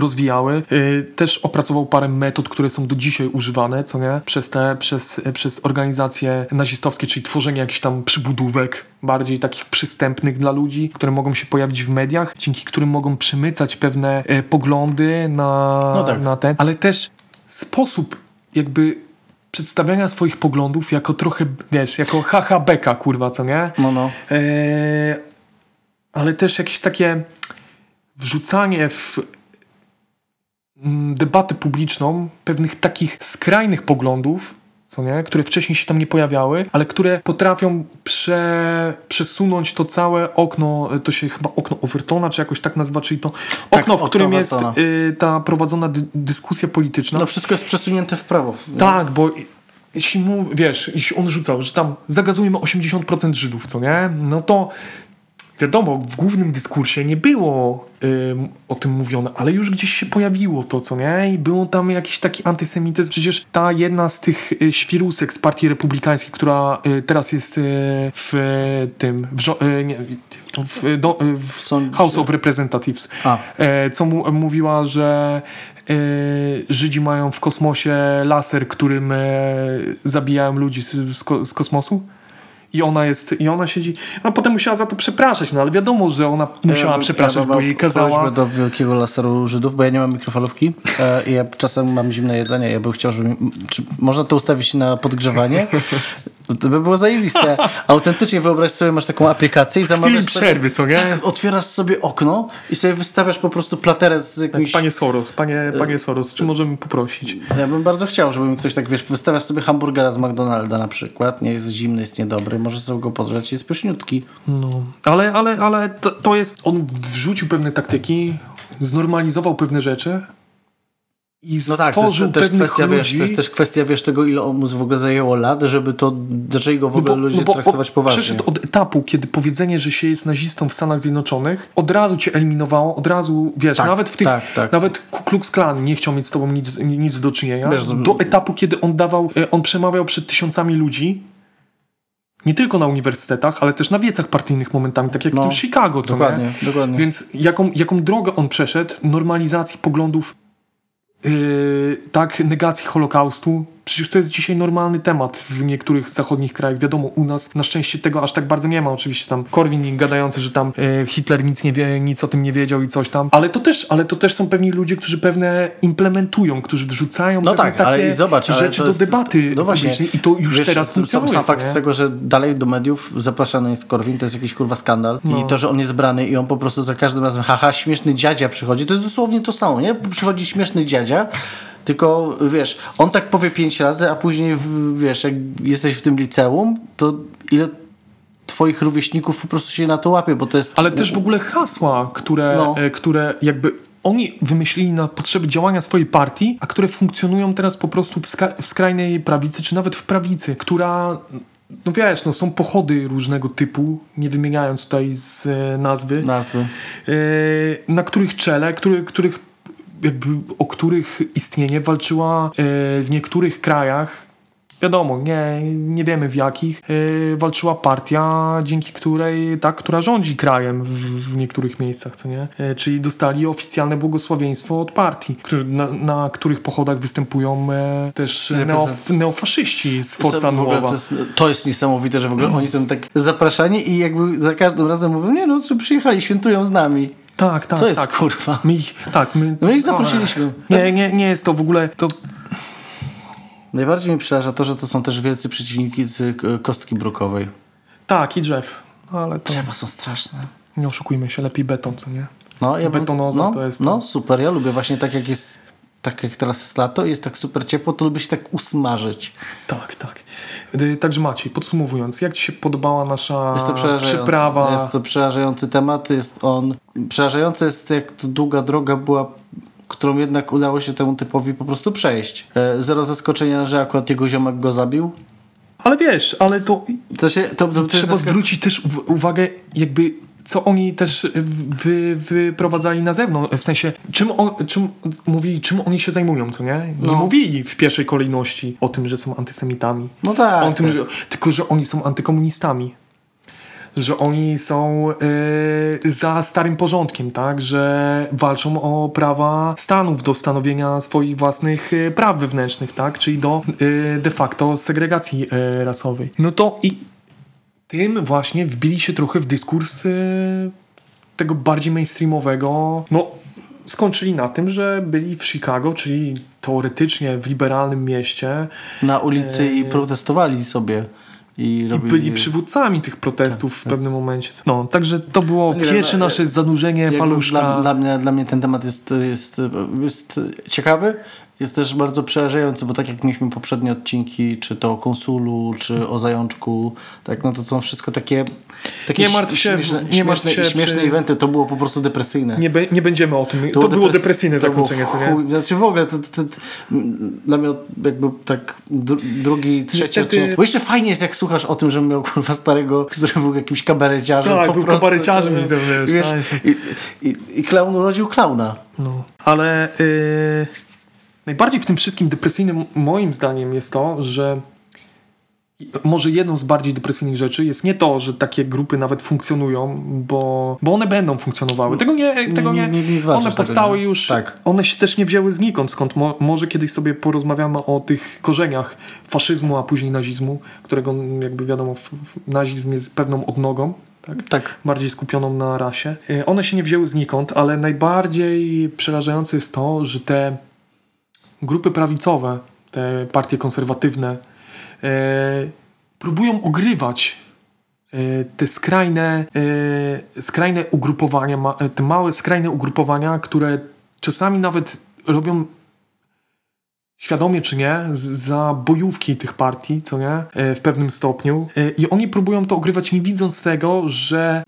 rozwijały. Y, Też opracował parę metod, które są do dzisiaj używane, co nie? Przez te, przez, przez organizacje nazistowskie, czyli tworzenie jakichś tam przybudówek, bardziej takich przystępnych dla ludzi, które mogą się pojawić w mediach, dzięki którym mogą przemycać pewne e, poglądy na, No tak. na ten, ale też sposób jakby przedstawiania swoich poglądów jako trochę, wiesz, jako haha beka, kurwa, co nie? No, no. Eee, ale też jakieś takie wrzucanie w debatę publiczną pewnych takich skrajnych poglądów, co nie? które wcześniej się tam nie pojawiały, ale które potrafią prze, przesunąć to całe okno, to się chyba okno Overtona, czy jakoś tak nazywa, czyli to Tak, okno, w okno którym jest y, ta prowadzona dy, dyskusja polityczna. No wszystko jest przesunięte w prawo. Tak, bo jeśli mu, wiesz, jeśli on rzucał, że tam zagazujemy 80% Żydów, co nie? No to wiadomo, w głównym dyskursie nie było o tym mówione, ale już gdzieś się pojawiło to, co nie? I było tam jakiś taki antysemityzm. Przecież ta jedna z tych y, świrusek z partii republikańskiej, która y, teraz jest y, w tym, w, żo- nie, w, do, w. House of Representatives, e, co mu, mówiła, że e, Żydzi mają w kosmosie laser, którym e, zabijają ludzi z, z, ko, z kosmosu. I ona jest, i ona siedzi. A potem musiała za to przepraszać, no ale wiadomo, że ona musiała bym- przepraszać, bym bo jej kazała. do wielkiego laseru Żydów, bo ja nie mam mikrofalówki e, i ja czasem mam zimne jedzenie. Ja bym chciał, żeby... Czy można to ustawić na podgrzewanie? To by było zajebiste. Autentycznie wyobraź sobie, masz taką aplikację i Chwili zamawiasz sobie, przerwy, co nie? otwierasz sobie okno i sobie wystawiasz po prostu platerę z jakimś... Panie Soros, panie, panie Soros, czy możemy poprosić? Ja bym bardzo chciał, żeby mi ktoś tak, wiesz, wystawiasz sobie hamburgera z McDonalda na przykład, nie jest zimny, jest niedobry, możesz sobie go podrzeć, jest pyszniutki. No, ale, ale, ale to, to jest. On wrzucił pewne taktyki, znormalizował pewne rzeczy i No tak, to jest stworzył też pewnych kwestia, ludzi. wiesz, to jest też kwestia, wiesz, tego, ile mu w ogóle zajęło lat, żeby to, zaczęli go w No ogóle ludzie traktować poważnie. Przeszedł od etapu, kiedy powiedzenie, że się jest nazistą w Stanach Zjednoczonych, od razu cię eliminowało, od razu, wiesz, Tak, nawet w tych, tak, tak. nawet Ku Klux Klan nie chciał mieć z tobą nic, nic do czynienia, Wiesz, no- do etapu, kiedy on dawał, e, on przemawiał przed tysiącami ludzi, nie tylko na uniwersytetach, ale też na wiecach partyjnych momentami, tak jak w No, tym Chicago, co dokładnie, nie? dokładnie. Więc jaką, jaką drogę on przeszedł, normalizacji poglądów, yy, tak, negacji Holokaustu, przecież to jest dzisiaj normalny temat w niektórych zachodnich krajach. Wiadomo, u nas na szczęście tego aż tak bardzo nie ma. Oczywiście tam Korwin gadający, że tam e, Hitler nic nie wie, nic o tym nie wiedział i coś tam. Ale to też, ale to też są pewni ludzie, którzy pewne implementują, którzy wrzucają No tak, takie zobacz, rzeczy do jest- debaty no właśnie. publicznej i to już Wiesz, teraz funkcjonuje. Sam fakt nie? tego, że dalej do mediów zapraszany jest Korwin, to jest jakiś kurwa skandal. No. I to, że on jest brany i on po prostu za każdym razem, haha, śmieszny dziadzia przychodzi, to jest dosłownie to samo, nie? Przychodzi śmieszny dziadzia, tylko wiesz, on tak powie pięć razy, a później wiesz, jak jesteś w tym liceum, to ile twoich rówieśników po prostu się na to łapie, bo to jest... Ale też w ogóle hasła, które, No. e, które jakby oni wymyślili na potrzeby działania swojej partii, a które funkcjonują teraz po prostu w, w skrajnej prawicy, czy nawet w prawicy, która, no wiesz, no są pochody różnego typu, nie wymieniając tutaj z e, nazwy, Nazwy. e, na których czele, który, których jakby, o których istnienie walczyła e, w niektórych krajach Wiadomo, nie, nie wiemy w jakich e, walczyła partia, dzięki której, tak, która rządzi krajem w, w niektórych miejscach, co nie? E, czyli dostali oficjalne błogosławieństwo od partii, który, na, na których pochodach występują też neo, neofaszyści z Forza Nuova. to, jest, to jest niesamowite, że w ogóle oni są tak zapraszani i jakby za każdym razem mówią, nie no, co przyjechali, świętują z nami. Tak, tak, Co jest tak. kurwa? My ich, tak, my... No i zaprosiliśmy. Nie, nie, nie jest to w ogóle, to Najbardziej mnie przeraża to, że to są też wielcy przeciwnicy e, kostki brukowej. tak i drzew, no, ale to Drzewa są straszne. nie oszukujmy się, lepiej beton, co nie? No, ja Betonoza no, to jest No, super, ja lubię właśnie tak jak jest, tak jak teraz jest lato i jest tak super ciepło, to lubię się tak usmażyć. Tak, tak. Y, Także Maciej, podsumowując, jak Ci się podobała nasza Jest przyprawa? jest to przerażający temat, jest on, przerażające jest jak to długa droga była, którą jednak udało się temu typowi po prostu przejść. E, zero zaskoczenia, że akurat jego ziomek go zabił. Ale wiesz, ale to się, to, to, to trzeba zaskak- zwrócić też uw- uwagę, jakby co oni też wy, wyprowadzali na zewnątrz, w sensie czym, czym mówili, czym oni się zajmują, co nie? Nie No. mówili w pierwszej kolejności o tym, że są antysemitami. No tak. o tym, tak. że, tylko, że oni są antykomunistami. Że oni są e, za starym porządkiem, tak? Że walczą o prawa Stanów do stanowienia swoich własnych e, praw wewnętrznych, tak? Czyli do e, de facto segregacji rasowej. No to i tym właśnie wbili się trochę w dyskurs e, tego bardziej mainstreamowego. No, skończyli na tym, że byli w Chicago, czyli teoretycznie w liberalnym mieście, Na ulicy i protestowali sobie. I, E, i robili... byli przywódcami tych protestów w pewnym momencie. No, także to było Tak, No pierwsze no, nasze zanurzenie paluszka. Dla, dla, mnie, dla mnie ten temat jest, jest, jest ciekawy, jest też bardzo przerażający, bo tak jak mieliśmy poprzednie odcinki, czy to o konsulu, czy o zajączku, tak, no to są wszystko takie, takie Nie martw się, śmieszne, nie martw śmieszne, się śmieszne przy- eventy, to było po prostu depresyjne. Nie, be, nie będziemy o tym. To, było depres- depresyjne to było zakończenie, co nie? Znaczy w ogóle to, to, to, dla mnie jakby tak dru, drugi, trzeci Niestety- odcinek. Bo jeszcze fajnie jest jak słuchasz o tym, że miał kurwa starego, który był jakimś kabareciarzem. Tak, był prostu, kabareciarzem czy- i to wiesz, wiesz tak. i, i, I klaun urodził klauna. No. Ale yy, najbardziej w tym wszystkim depresyjnym moim zdaniem jest to, że może jedną z bardziej depresyjnych rzeczy jest nie to, że takie grupy nawet funkcjonują, bo, bo one będą funkcjonowały. Tego nie, tego nie, Nie- nie- one tego, powstały nie? już, Tak. one się też nie wzięły znikąd, skąd mo, może kiedyś sobie porozmawiamy o tych korzeniach faszyzmu, a później nazizmu, którego jakby wiadomo, nazizm jest pewną odnogą, tak? Tak. bardziej skupioną na rasie. Y, One się nie wzięły znikąd, ale najbardziej przerażające jest to, że te grupy prawicowe, te partie konserwatywne e, próbują ogrywać e, te skrajne, e, skrajne ugrupowania, te małe skrajne ugrupowania, które czasami nawet robią świadomie czy nie, za bojówki tych partii, co nie, w pewnym stopniu. I oni próbują to ogrywać, nie widząc tego, że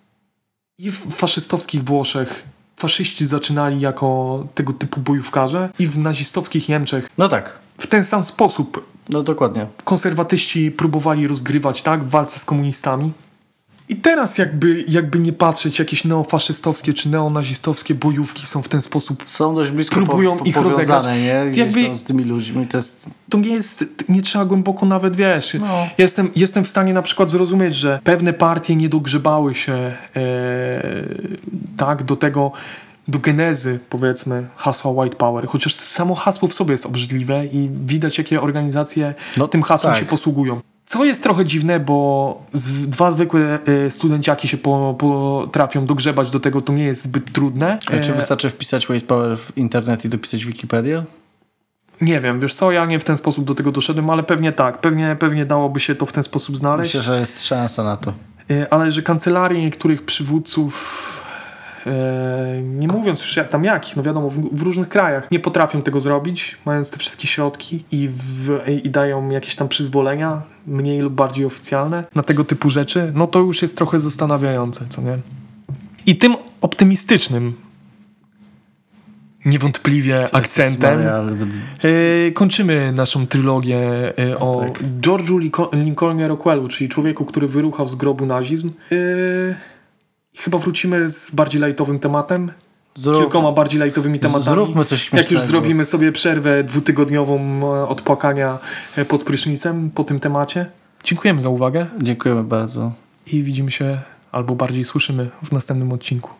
i w faszystowskich Włoszech faszyści zaczynali jako tego typu bojówkarze i w nazistowskich Niemczech No tak. w ten sam sposób No dokładnie. konserwatyści próbowali rozgrywać, tak, w walce z komunistami. I teraz jakby, jakby nie patrzeć, jakieś neofaszystowskie czy neonazistowskie bojówki są w ten sposób Są dość blisko Próbują po, po, ich rozegrać. nie? Jakby- z tymi ludźmi. To jest... to nie jest, nie trzeba głęboko nawet, wiesz, No. jestem, jestem w stanie na przykład zrozumieć, że pewne partie nie dogrzebały się e, tak do tego, do genezy, powiedzmy, hasła White Power. Chociaż samo hasło w sobie jest obrzydliwe i widać, jakie organizacje No, tym hasłem tak. się posługują. Co jest trochę dziwne, bo dwa zwykłe e, studenciaki się po, potrafią dogrzebać do tego, to nie jest zbyt trudne. Czy E, wystarczy wpisać White Power w internet i dopisać Wikipedię? Nie wiem, wiesz co, ja nie w ten sposób do tego doszedłem, ale pewnie tak, pewnie, pewnie dałoby się to w ten sposób znaleźć. Myślę, że jest szansa na to. E, ale że kancelarii niektórych przywódców, nie mówiąc już jak tam jakich, no wiadomo, w, różnych krajach nie potrafią tego zrobić, mając te wszystkie środki i, w, i dają jakieś tam przyzwolenia, mniej lub bardziej oficjalne, na tego typu rzeczy, no to już jest trochę zastanawiające, co nie? I tym optymistycznym, niewątpliwie akcentem. E, kończymy naszą trylogię e, o Tak. George'u Linco- Lincolnie Rockwellu, czyli człowieku, który wyruchał z grobu nazizm. E, chyba wrócimy z bardziej lajtowym tematem. Zrób- Kilkoma bardziej lajtowymi tematami. Zróbmy coś Jak już śmiesznego. zrobimy sobie przerwę dwutygodniową e, od płakania e, pod prysznicem po tym temacie. Dziękujemy za uwagę Dziękujemy bardzo. i widzimy się albo bardziej słyszymy w następnym odcinku.